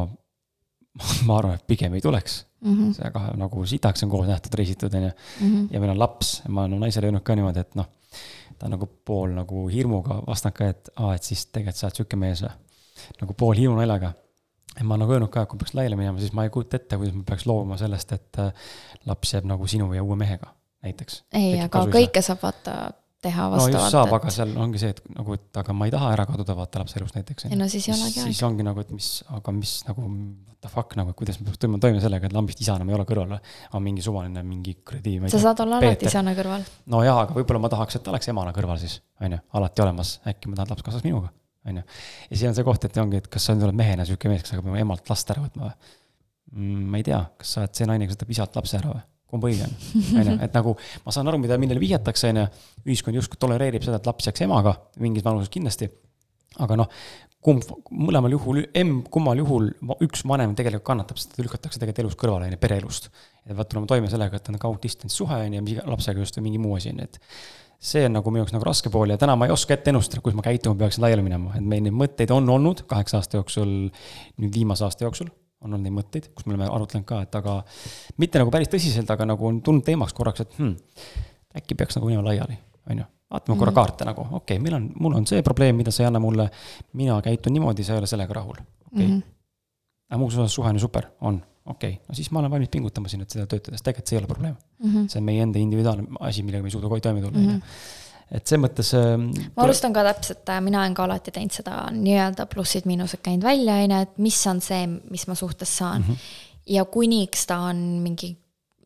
ma arvan, et pigem ei tuleks mm. -hmm. see kahe nagu sitaks on koos nähtud, reisitud, on ju. Mhm. ja meil on laps, ma olen naisele öelnud ka niimoodi, et noh, ta on nagu pool nagu hirmuga vastanud ka, et aa, et siis tegelikult sa oled sihuke mees või. nagu pool hirmunaljaga. ja ma olen nagu öelnud ka, et kui peaks laiali minema, siis ma ei kujuta ette, kuidas ma peaks loobuma sellest, et äh, laps jääb nagu sinu ja uue mehega, näiteks. ei, aga kõike saab vaata teha vastavalt. no just saab, aga seal ongi see, et nagu, et aga ma ei taha ära kaduda vaata lapse elust näiteks. ei no siis ei olegi aega. siis ongi nagu, et mis, aga mis nagu what the fuck nagu, et kuidas me peaks toime sellega, et lambist isa enam ei ole kõrval. on mingi suvaline mingi kuradi. sa saad olla alati isana kõrval. no jaa, aga võib-olla ma tahaks, et ta oleks emana kõrval siis, on ju, alati olemas, äkki ma tahan, et laps kasvaks minuga, on ju. ja siis on see koht, et ongi, et kas sa oled mehena sihuke mees, kes hakkab emalt last ära võtma või? Mm, ma ei tea, kas sa oled see naine, kes võtab isalt lapse ära või? Õige on, on ju, et nagu ma saan aru, mida, millele vihjatakse, on ju. ühiskond justkui tolereerib seda, et laps jääks emaga mingis vanuses kindlasti. aga noh, kumb, mõlemal juhul, emb, kummal juhul üks vanem tegelikult kannatab, sest ta lükatakse tegelikult elus kõrvale, on ju, pereelust. ja peavad tulema toime sellega, et on kaug distance suhe, on ju, lapsega just või mingi muu asi, on ju, et see on nagu minu jaoks nagu raske pool ja täna ma ei oska ette ennustada, kuidas ma käituma peaksin laiali minema, et meil neid mõtteid on olnud kaheksa aasta jooksul, nüüd viimase aasta jooksul on olnud neid mõtteid, kus me oleme arutlenud ka, et aga mitte nagu päris tõsiselt, aga nagu on tulnud teemaks korraks, et hmm, äkki peaks nagu minema laiali, on ju. vaatame mm -hmm. korra kaarte nagu, okei okay,, meil on, mul on see probleem, mida sa ei anna mulle, mina käitun niimoodi, sa ei ole sellega rahul, okei okay. mm. -hmm. aga muus osas suhe on ju super, on, okei okay., no siis ma olen valmis pingutama siin, et seda töötada, sest tegelikult see ei ole probleem mm. -hmm. see on meie enda individuaalne asi, millega me ei suuda kohe toime tulla, on ju et selles mõttes. Ähm, ma alustan ka täpselt, äh, mina olen ka alati teinud seda nii-öelda plussid-miinused käinud välja, on ju, et mis on see, mis ma suhtes saan mm. -hmm. ja kuniks ta on mingi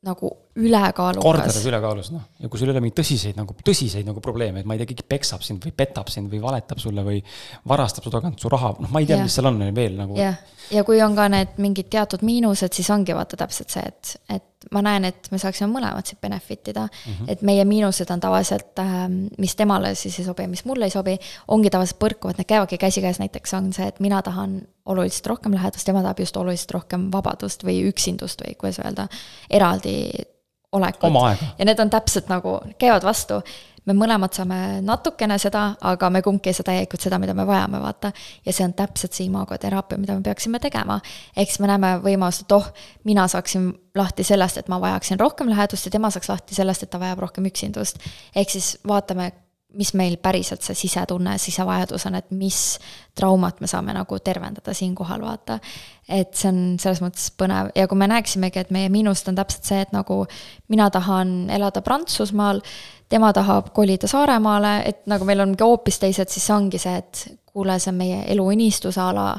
nagu ülekaalukas. kordades ülekaalus, noh, ja kui sul ei ole mingeid tõsiseid nagu, tõsiseid nagu probleeme, et ma ei tea, keegi peksab sind või petab sind või valetab sulle või varastab su tagant su raha, noh, ma ei tea, mis seal on veel nagu. jah, ja kui on ka need mingid teatud miinused, siis ongi vaata täpselt see, et, et ma näen, et me saaksime mõlemad siit benefit ida mm. -hmm. et meie miinused on tavaliselt, ähm, mis temale siis ei sobi mis mulle ei sobi, ongi tavaliselt põrkuvad, need käivadki käsikäes, näiteks on see, et mina tahan oluliselt rohkem lähedust, tema tahab just oluliselt rohkem vabadust või üksindust või kuidas öelda, eraldi olekut. ja need on täpselt nagu, käivad vastu me mõlemad saame natukene seda, aga me kumbki ei saa täielikult seda, mida me vajame, vaata. ja see on täpselt see imagoteraapia, mida me peaksime tegema. siis me näeme võimalust, et oh, mina saaksin lahti sellest, et ma vajaksin rohkem lähedust ja tema saaks lahti sellest, et ta vajab rohkem üksindust. ehk siis vaatame, mis meil päriselt see sisetunne, sisevajadus on, et mis traumat me saame nagu tervendada siinkohal, vaata. et see on selles mõttes põnev ja kui me näeksimegi, et meie miinust on täpselt see, et nagu mina tahan elada Prantsusmaal tema tahab kolida Saaremaale, et nagu meil ongi hoopis teised, siis ongi see, et kuule, see on meie elu unistusala,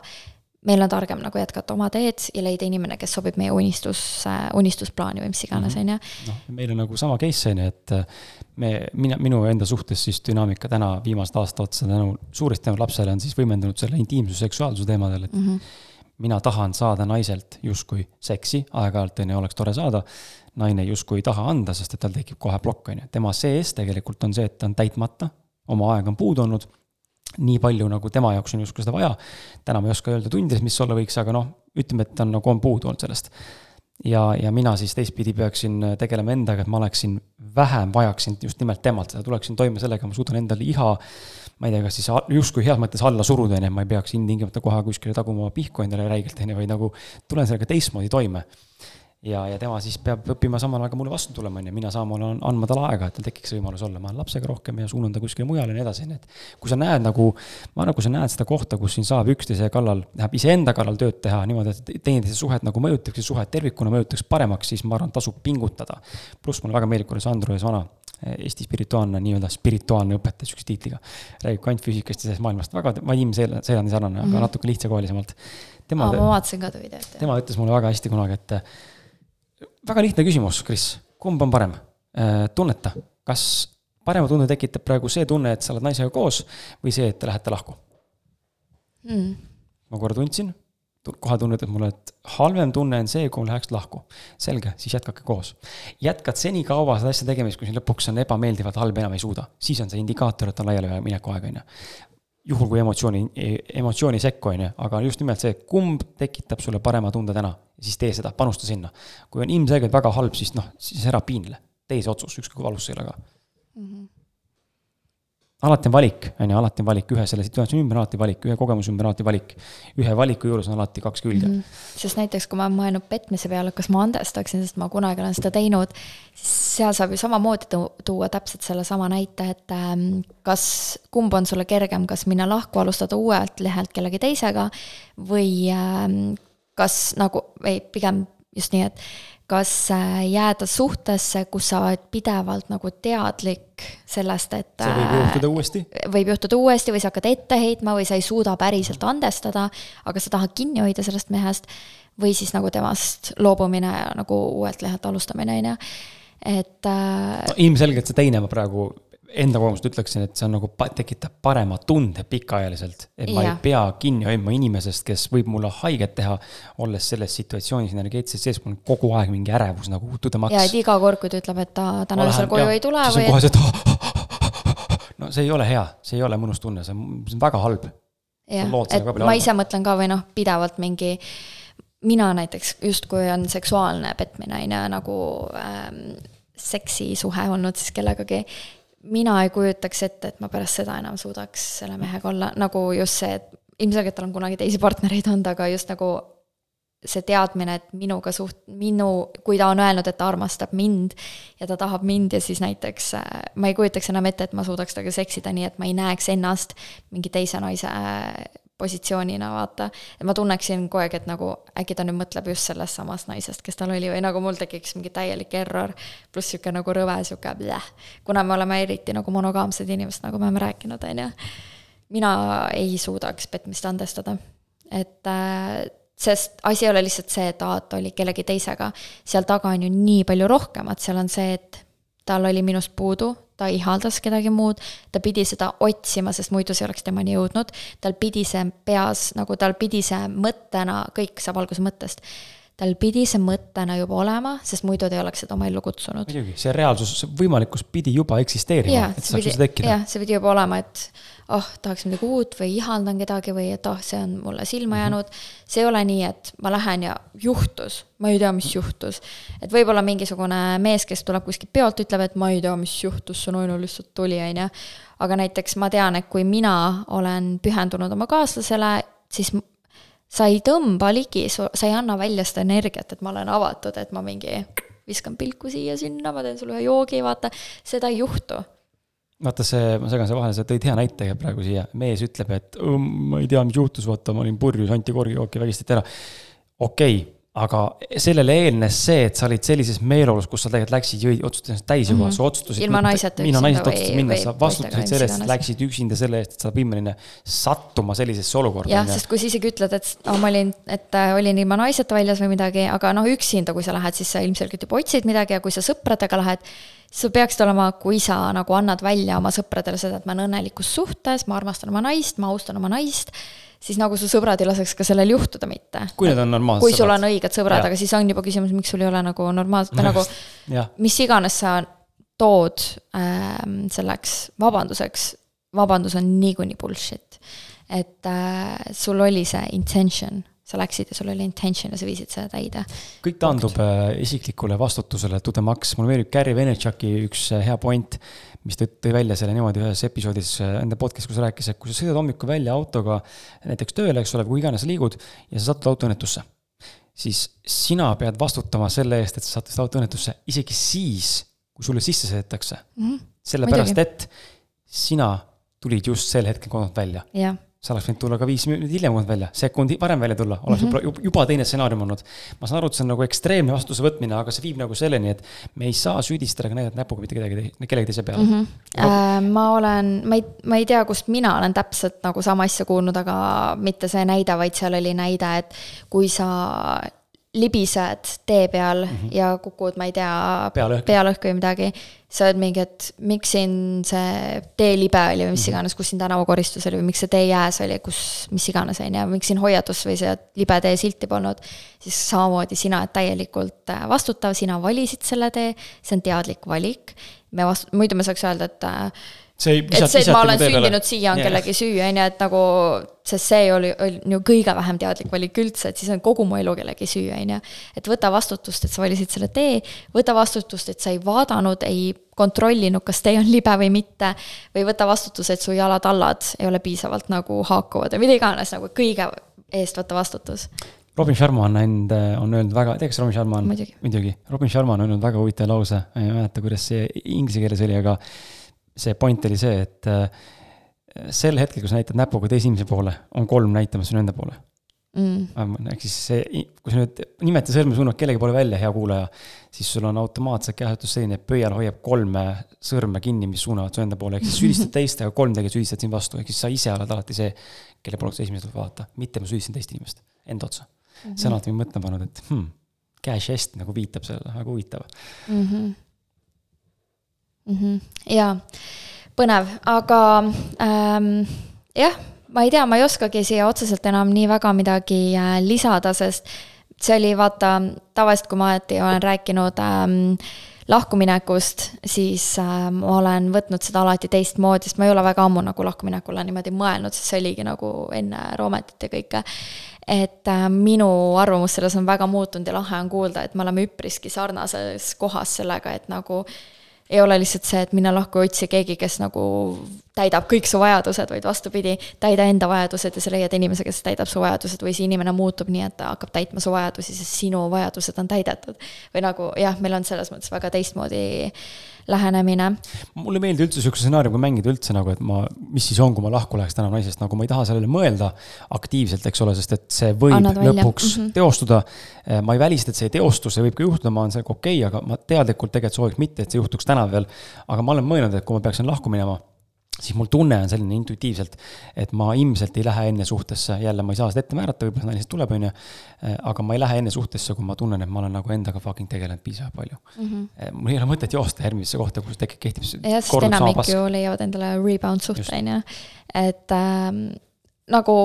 meil on targem nagu jätkata oma teed ja leida inimene, kes sobib meie unistusse, unistusplaani või mis iganes, mhm. on ju. noh, meil on nagu sama case, on ju, et äh, me, mina, minu enda suhtes siis dünaamika täna viimased aasta otsa tänu, suuresti tänu lapsele on siis võimendunud selle intiimsuse, seksuaalsuse teemadel, et mm -hmm mina tahan saada naiselt justkui seksi, aeg-ajalt on ju, oleks tore saada. naine justkui ei taha anda, sest et tal tekib kohe plokk, on ju, tema sees tegelikult on see, et ta on täitmata, oma aeg on puudu olnud nii palju, nagu tema jaoks on justkui seda vaja. täna ma ei oska öelda tundides, mis olla võiks, aga noh, ütleme, et on nagu on puudu olnud sellest. ja, ja mina siis teistpidi peaksin tegelema endaga, et ma oleksin vähem, vajaksin just nimelt temalt seda, tuleksin toime sellega, ma suudan endale iha ma ei tea, kas siis justkui heas mõttes alla suruda, on ju, ma ei peaks ilmtingimata kohe kuskile taguma pihku endale räigelt, on ju, vaid nagu tulen sellega teistmoodi toime. Ja, ja tema siis peab õppima samal ajal ka mulle vastu tulema, on ju, mina samal ajal andma talle aega, et tal tekiks võimalus olla, ma olen lapsega rohkem ja suunan ta kuskile mujale ja nii edasi, nii et kui sa näed nagu, ma arvan, kui sa näed seda kohta, kus siin saab üksteise kallal, tähendab iseenda kallal tööd teha niimoodi, et teineteise suhet nagu mõjutaks ja suhet tervikuna mõjutaks paremaks, siis ma arvan, tasub pingutada. pluss mulle väga meeldib, kuidas Andrus Vana Eesti spirituaalne, nii-öelda spirituaalne õpetaja sihukese tiitliga. räägib kvantfüüsikast ja sellest maailmast, väga, Vadim Seelani sarnane mm, -hmm. aga natuke lihtsakoelisemalt. tema, ma vaatasin ka ta videot. tema ütles mulle väga hästi kunagi, et väga lihtne küsimus, Kris, kumb on parem? Äh, tunneta, kas parema tunde tekitab praegu see tunne, et sa oled naisega koos või see, et te lähete lahku mm.? ma korra tundsin kohe tunnetad mulle, et halvem tunne on see, kui ma läheks lahku. selge, siis jätkake koos. jätkad senikaua seda asja tegemist, kuni lõpuks on ebameeldivalt halb, enam ei suuda. siis on see indikaator, et on laialimineku aeg, on ju. Juhul, kui emotsiooni, emotsiooni sekku, on ju, aga just nimelt see, kumb tekitab sulle parema tunde täna, siis tee seda, panusta sinna. kui on ilmselgelt väga halb, siis noh, siis ära piinle. tee see otsus, ükskõik kui valus see ei ole ka mm. -hmm alati on valik, on ju, alati on valik, ühe selle situatsiooni ümber on alati valik, ühe kogemuse ümber on alati valik. ühe valiku juures on alati kaks külge mm. -hmm. sest näiteks, kui ma olen mõelnud petmise peale, kas ma andestaksin, sest ma kunagi olen seda teinud, siis seal saab ju samamoodi tuua täpselt sellesama näite, et ähm, kas, kumb on sulle kergem, kas minna lahku, alustada uuelt lehelt kellegi teisega või ähm, kas nagu, või pigem just nii, et kas äh, jääda suhtesse, kus sa oled pidevalt nagu teadlik sellest, et see võib äh, juhtuda uuesti? võib juhtuda uuesti või sa hakkad ette heitma või sa ei suuda päriselt andestada, aga sa tahad kinni hoida sellest mehest, või siis nagu temast loobumine ja nagu uuelt lehelt alustamine, on ju, et äh, no, ilmselgelt see teine ma praegu enda kogemust ütleksin, et see on nagu, tekitab parema tunde pikaajaliselt. et ma ja. ei pea kinni hoidma inimesest, kes võib mulle haiget teha, olles selles situatsioonis energeetiliselt sees, mul on kogu aeg mingi ärevus nagu to the max. ja, et iga kord, kui ta ütleb, et ta täna öösel koju ja, ei tule või. kohe see, et no see ei ole hea, see ei ole mõnus tunne, see on, väga halb. jah, et ma ise mõtlen ka või noh, pidevalt mingi mina näiteks justkui on seksuaalne petmine, on ju, nagu ähm, seksisuhe olnud siis kellegagi mina ei kujutaks ette, et ma pärast seda enam suudaks selle mehega olla, nagu just see, et ilmselgelt tal on kunagi teisi partnereid olnud, aga just nagu see teadmine, et minuga suht-, minu, kui ta on öelnud, et ta armastab mind ja ta tahab mind ja siis näiteks äh, ma ei kujutaks enam ette, et ma suudaks temaga seksida nii, et ma ei näeks ennast mingi teise naise positsioonina, vaata. et ma tunneksin kogu aeg, et nagu äkki ta nüüd mõtleb just sellest samast naisest, kes tal oli või nagu mul tekiks mingi täielik error, pluss niisugune nagu rõve, niisugune bleh. kuna me oleme eriti nagu monogaamsed inimesed, nagu me oleme rääkinud, on ju. mina ei suudaks petmist andestada. et äh, sest asi ei ole lihtsalt see, et aa, ta oli kellegi teisega, seal taga on ju nii palju rohkemat, seal on see, et tal oli minust puudu, ta ihaldas kedagi muud, ta pidi seda otsima, sest muidu see oleks temani jõudnud, tal pidi see peas, nagu tal pidi see mõttena, kõik saab alguse mõttest, tal pidi see mõttena juba olema, sest muidu ta ei oleks seda oma ellu kutsunud. muidugi, see reaalsus, see võimalikkus pidi juba eksisteerima, et saaks üldse tekkida. jah, see pidi juba olema, et oh, tahaks midagi uut või ihaldan kedagi või et oh, see on mulle silma mhm. jäänud mm. -hmm. see ei ole nii, et ma lähen ja juhtus, ma ei tea, mis juhtus. et võib-olla mingisugune mees, kes tuleb kuskilt peolt, ütleb, et ma ei tea, mis juhtus, see naine lihtsalt tuli, on ju. aga näiteks ma tean, et kui mina olen pühendunud oma kaaslasele, siis sa ei tõmba ligi, sa ei anna välja seda energiat, et ma olen avatud, et ma mingi viskan pilku siia-sinna, ma teen sulle ühe joogi, vaata, seda ei juhtu. Vaata see, ma segan siia vahele, sa tõid hea näite praegu siia, mees ütleb, et ma ei tea, mis juhtus, vaata, ma olin purjus, anti korgijooki, vägistati ära. okei okay,, aga sellele eelnes see, et sa olid sellises meeleolus, kus sa tegelikult läksid, jõid, otsustasid ennast täis juba mm, -hmm. sa otsustasid. ilma naiseta üksinda. ilma naiseta otsustasid minna, sa vastutasid selle eest, läksid üksinda selle eest, et sa oled võimeline sattuma sellisesse olukorda. jah, sest kui sa isegi ütled, et oh, ma olin, et äh, olin ilma naiseta väljas või midagi, aga noh, üksinda, kui sa lähed, siis sa ilmselgelt juba otsid midagi ja kui sa sõpradega lähed sa peaksid olema, kui sa nagu annad välja oma sõpradele seda, et ma olen õnnelikus suhtes, ma armastan oma naist, ma austan oma naist, siis nagu su sõbrad ei laseks ka sellel juhtuda mitte. kui need on normaalsed kui sul on õiged sõbrad, aga siis on juba küsimus, miks sul ei ole nagu normaalset nagu mis iganes sa tood äh, selleks vabanduseks, vabandus on niikuinii bullshit. et äh, sul oli see intention sa läksid ja sul oli intention ja sa viisid seda täide. kõik taandub äh, isiklikule vastutusele, to the max, mulle meeldib Gary Vaynerchuki üks äh, hea point, mis ta tõi välja selle niimoodi ühes episoodis äh, enda podcast'is, kus rääkis, et kui sa sõidad hommikul välja autoga näiteks tööle, eks ole, või kuhu iganes sa liigud ja sa satud autoõnnetusse, siis sina pead vastutama selle eest, et sa sattusid autoõnnetusse isegi siis, kui sulle sisse sõidetakse mm. -hmm. sellepärast, et sina tulid just sel hetkel kodunt välja. jah sa oleks võinud tulla ka viis minutit hiljem olnud välja, sekund varem välja tulla, oleks mm -hmm. juba teine stsenaarium olnud. ma saan aru, et see on nagu ekstreemne vastutuse võtmine, aga see viib nagu selleni, et me ei saa süüdistada ega näidata näpuga mitte kedagi, kellegi teise peale mm. -hmm. Äh, ma olen, ma ei, ma ei tea, kust mina olen täpselt nagu sama asja kuulnud, aga mitte see näide, vaid seal oli näide, et kui sa libised tee peal mm -hmm. ja kukud, ma ei tea, pealõhku või midagi, sa oled mingi, et miks siin see teelibe oli või mis mhm. iganes, kus siin tänavakoristus oli või miks see teejääs oli, kus, mis iganes, on ju, miks siin hoiatus või see libe tee silti polnud, siis samamoodi sina oled täielikult äh, vastutav, sina valisid selle tee, see on teadlik valik, me vastu-, muidu me saaks öelda, et äh, see ei, et see, et ma olen sündinud siia, on yeah. kellegi süü, on ju, et nagu, sest see oli, oli ju kõige vähem teadlik valik üldse, et siis on kogu mu elu kellegi süü, on ju. et võta vastutust, et sa valisid selle tee, võta vastutust, et sa ei vaadanud, ei kontrollinud, kas tee on libe või mitte, või võta vastutus, et su jalad-allad ei ole piisavalt nagu haakuvad või mida iganes, nagu kõige eest võtta vastutus. Robin Sharma on näinud, on öelnud väga, tead, kes Robin Sharma on? muidugi. Robin Sharma on öelnud väga huvitava lause, ma ei mäleta, kuidas see inglise keeles oli, aga see point oli see, et äh, sel hetkel, kui sa näitad näpuga teise inimese poole, on kolm näitamas sinu enda poole. Mm.. ehk siis see, kui sa nüüd nimeta sõrme suunad kellegi poole välja, hea kuulaja, siis sul on automaatselt käetus selline, et pöial hoiab kolme sõrme kinni, mis suunavad su enda poole, ehk siis süüdistad teist, aga kolm tegelikult süüdistavad sind vastu, ehk siis sa ise oled alati see, kelle poole sa esimesena tuleb vaadata, mitte ma süüdistan teist inimest, enda otsa. Mm. -hmm. see on alati mind mõtlema pannud, et hmm, cash est nagu viitab sellele, väga huvitav. Mm. -hmm mm. -hmm. jaa, põnev, aga ähm, jah, ma ei tea, ma ei oskagi siia otseselt enam nii väga midagi äh, lisada, sest see oli vaata, tavaliselt kui ma alati olen rääkinud ähm, lahkuminekust, siis äh, ma olen võtnud seda alati teistmoodi, sest ma ei ole väga ammu nagu lahkuminekule niimoodi mõelnud, sest see oligi nagu enne Roometit ja kõike. et äh, minu arvamus selles on väga muutunud ja lahe on kuulda, et me oleme üpriski sarnases kohas sellega, et nagu äh, ei ole lihtsalt see, et mine lahku otsi keegi, kes nagu täidab kõik su vajadused, vaid vastupidi, täida enda vajadused ja sa leiad inimese, kes täidab su vajadused või see inimene muutub nii, et ta hakkab täitma su vajadusi, sest sinu vajadused on täidetud. või nagu jah, meil on selles mõttes väga teistmoodi lähenemine. mulle ei meeldi üldse sihukese stsenaariumiga mängida üldse nagu, et ma, mis siis on, kui ma lahku läheks täna naisest, nagu ma ei taha sellele mõelda aktiivselt, eks ole, sest et see võib Annad lõpuks mm -hmm. teostuda. Eh, ma ei välista, et see ei teostu, see võib ka juhtuda, ma olen sellega okei okay,, aga ma teadlikult tegelikult sooviks mitte, et see juhtuks täna veel. aga ma olen mõelnud, et kui ma peaksin lahku minema siis mul tunne on selline intuitiivselt, et ma ilmselt ei lähe enne suhtesse, jälle ma ei saa seda ette määrata, võib-olla naine lihtsalt tuleb, on ju. aga ma ei lähe enne suhtesse, kui ma tunnen, et ma olen nagu endaga fucking tegelenud piisavalt palju mm. -hmm. mul ei ole mõtet joosta järgmisesse kohta, kus tekib, kehtib. jah, sest enamik ju leiavad endale rebound suhte, on ju. et ähm, nagu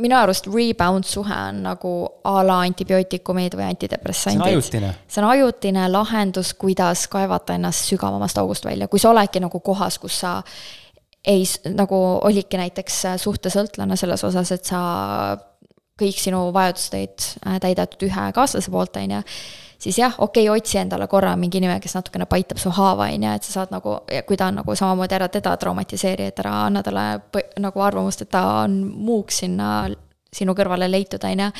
minu arust rebound suhe on nagu a la antibiootikumid või antidepressandid. see on ajutine. see on ajutine lahendus, kuidas kaevata ennast sügavamast august välja, kui sa oledki nagu kohas, kus sa ei, nagu olidki näiteks äh, suhtesõltlane selles osas, et sa kõik sinu vajadused olid äh, täidetud ühe kaaslase poolt, on ju, siis jah, okei okay,, otsi endale korra mingi inimene, kes natukene paitab su haava, on ju, et sa saad nagu, kui ta on nagu samamoodi ära teda traumatiseeri, et ära anna talle nagu arvamust, et ta on muuks sinna sinu kõrvale leitud, on ju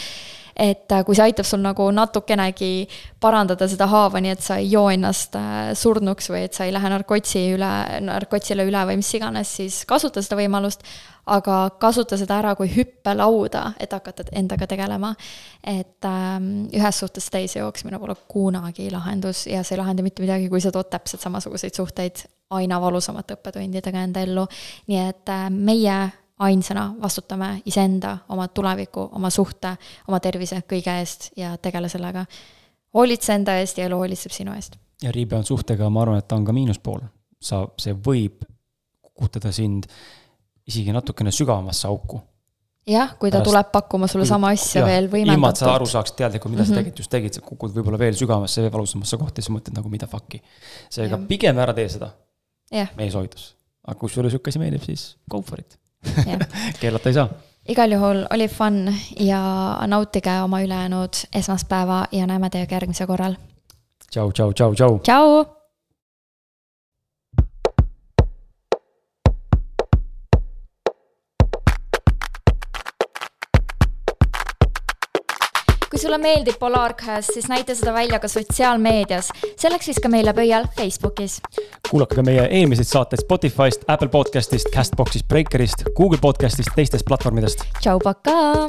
et äh, kui see aitab sul nagu natukenegi parandada seda haava, nii et sa ei joo ennast äh, surnuks või et sa ei lähe narkotsi üle, narkotsile üle või mis iganes, siis kasuta seda võimalust, aga kasuta seda ära kui hüppelauda, et hakata endaga tegelema. et ähm, ühest suhtest teise jooksmine pole kunagi lahendus ja see ei lahenda mitte midagi, kui sa tood täpselt samasuguseid suhteid aina valusamate õppetundidega enda ellu. nii et äh, meie ainsana vastutame iseenda, oma tuleviku, oma suhte, oma tervise, kõige eest ja tegele sellega. hoolitse enda eest ja elu hoolitseb sinu eest. ja rebound suhtega, ma arvan, et ta on ka miinuspool. sa, see võib kukutada sind isegi natukene sügavamasse auku. jah, kui ta Pärast- tuleb pakkuma sulle sama asja Jah, veel ilma, et sa aru võimendatult. saaksid teadlikult, mida sa tegelikult just tegid, sa kukud võib-olla veel sügavasse ja valusamasse kohta ja siis mõtled nagu mida fuck'i. seega pigem ära tee seda, meie soovitus. aga kui sulle sihuke asi meeldib, siis go for it. keelata ei saa. igal juhul oli fun ja nautige oma ülejäänud esmaspäeva ja näeme teiega järgmisel korral. tšau, tšau, tšau, tšau. tšau. Sulle meeldib Polarcast, siis näita seda välja ka sotsiaalmeedias, selleks siis ka meile pöial Facebookis. kuulake ka meie eelmiseid saateid Spotify'st, Apple podcast'ist, Castbox'ist, Breakerist, Google podcast'ist, teistest platvormidest. Tšau, pakaa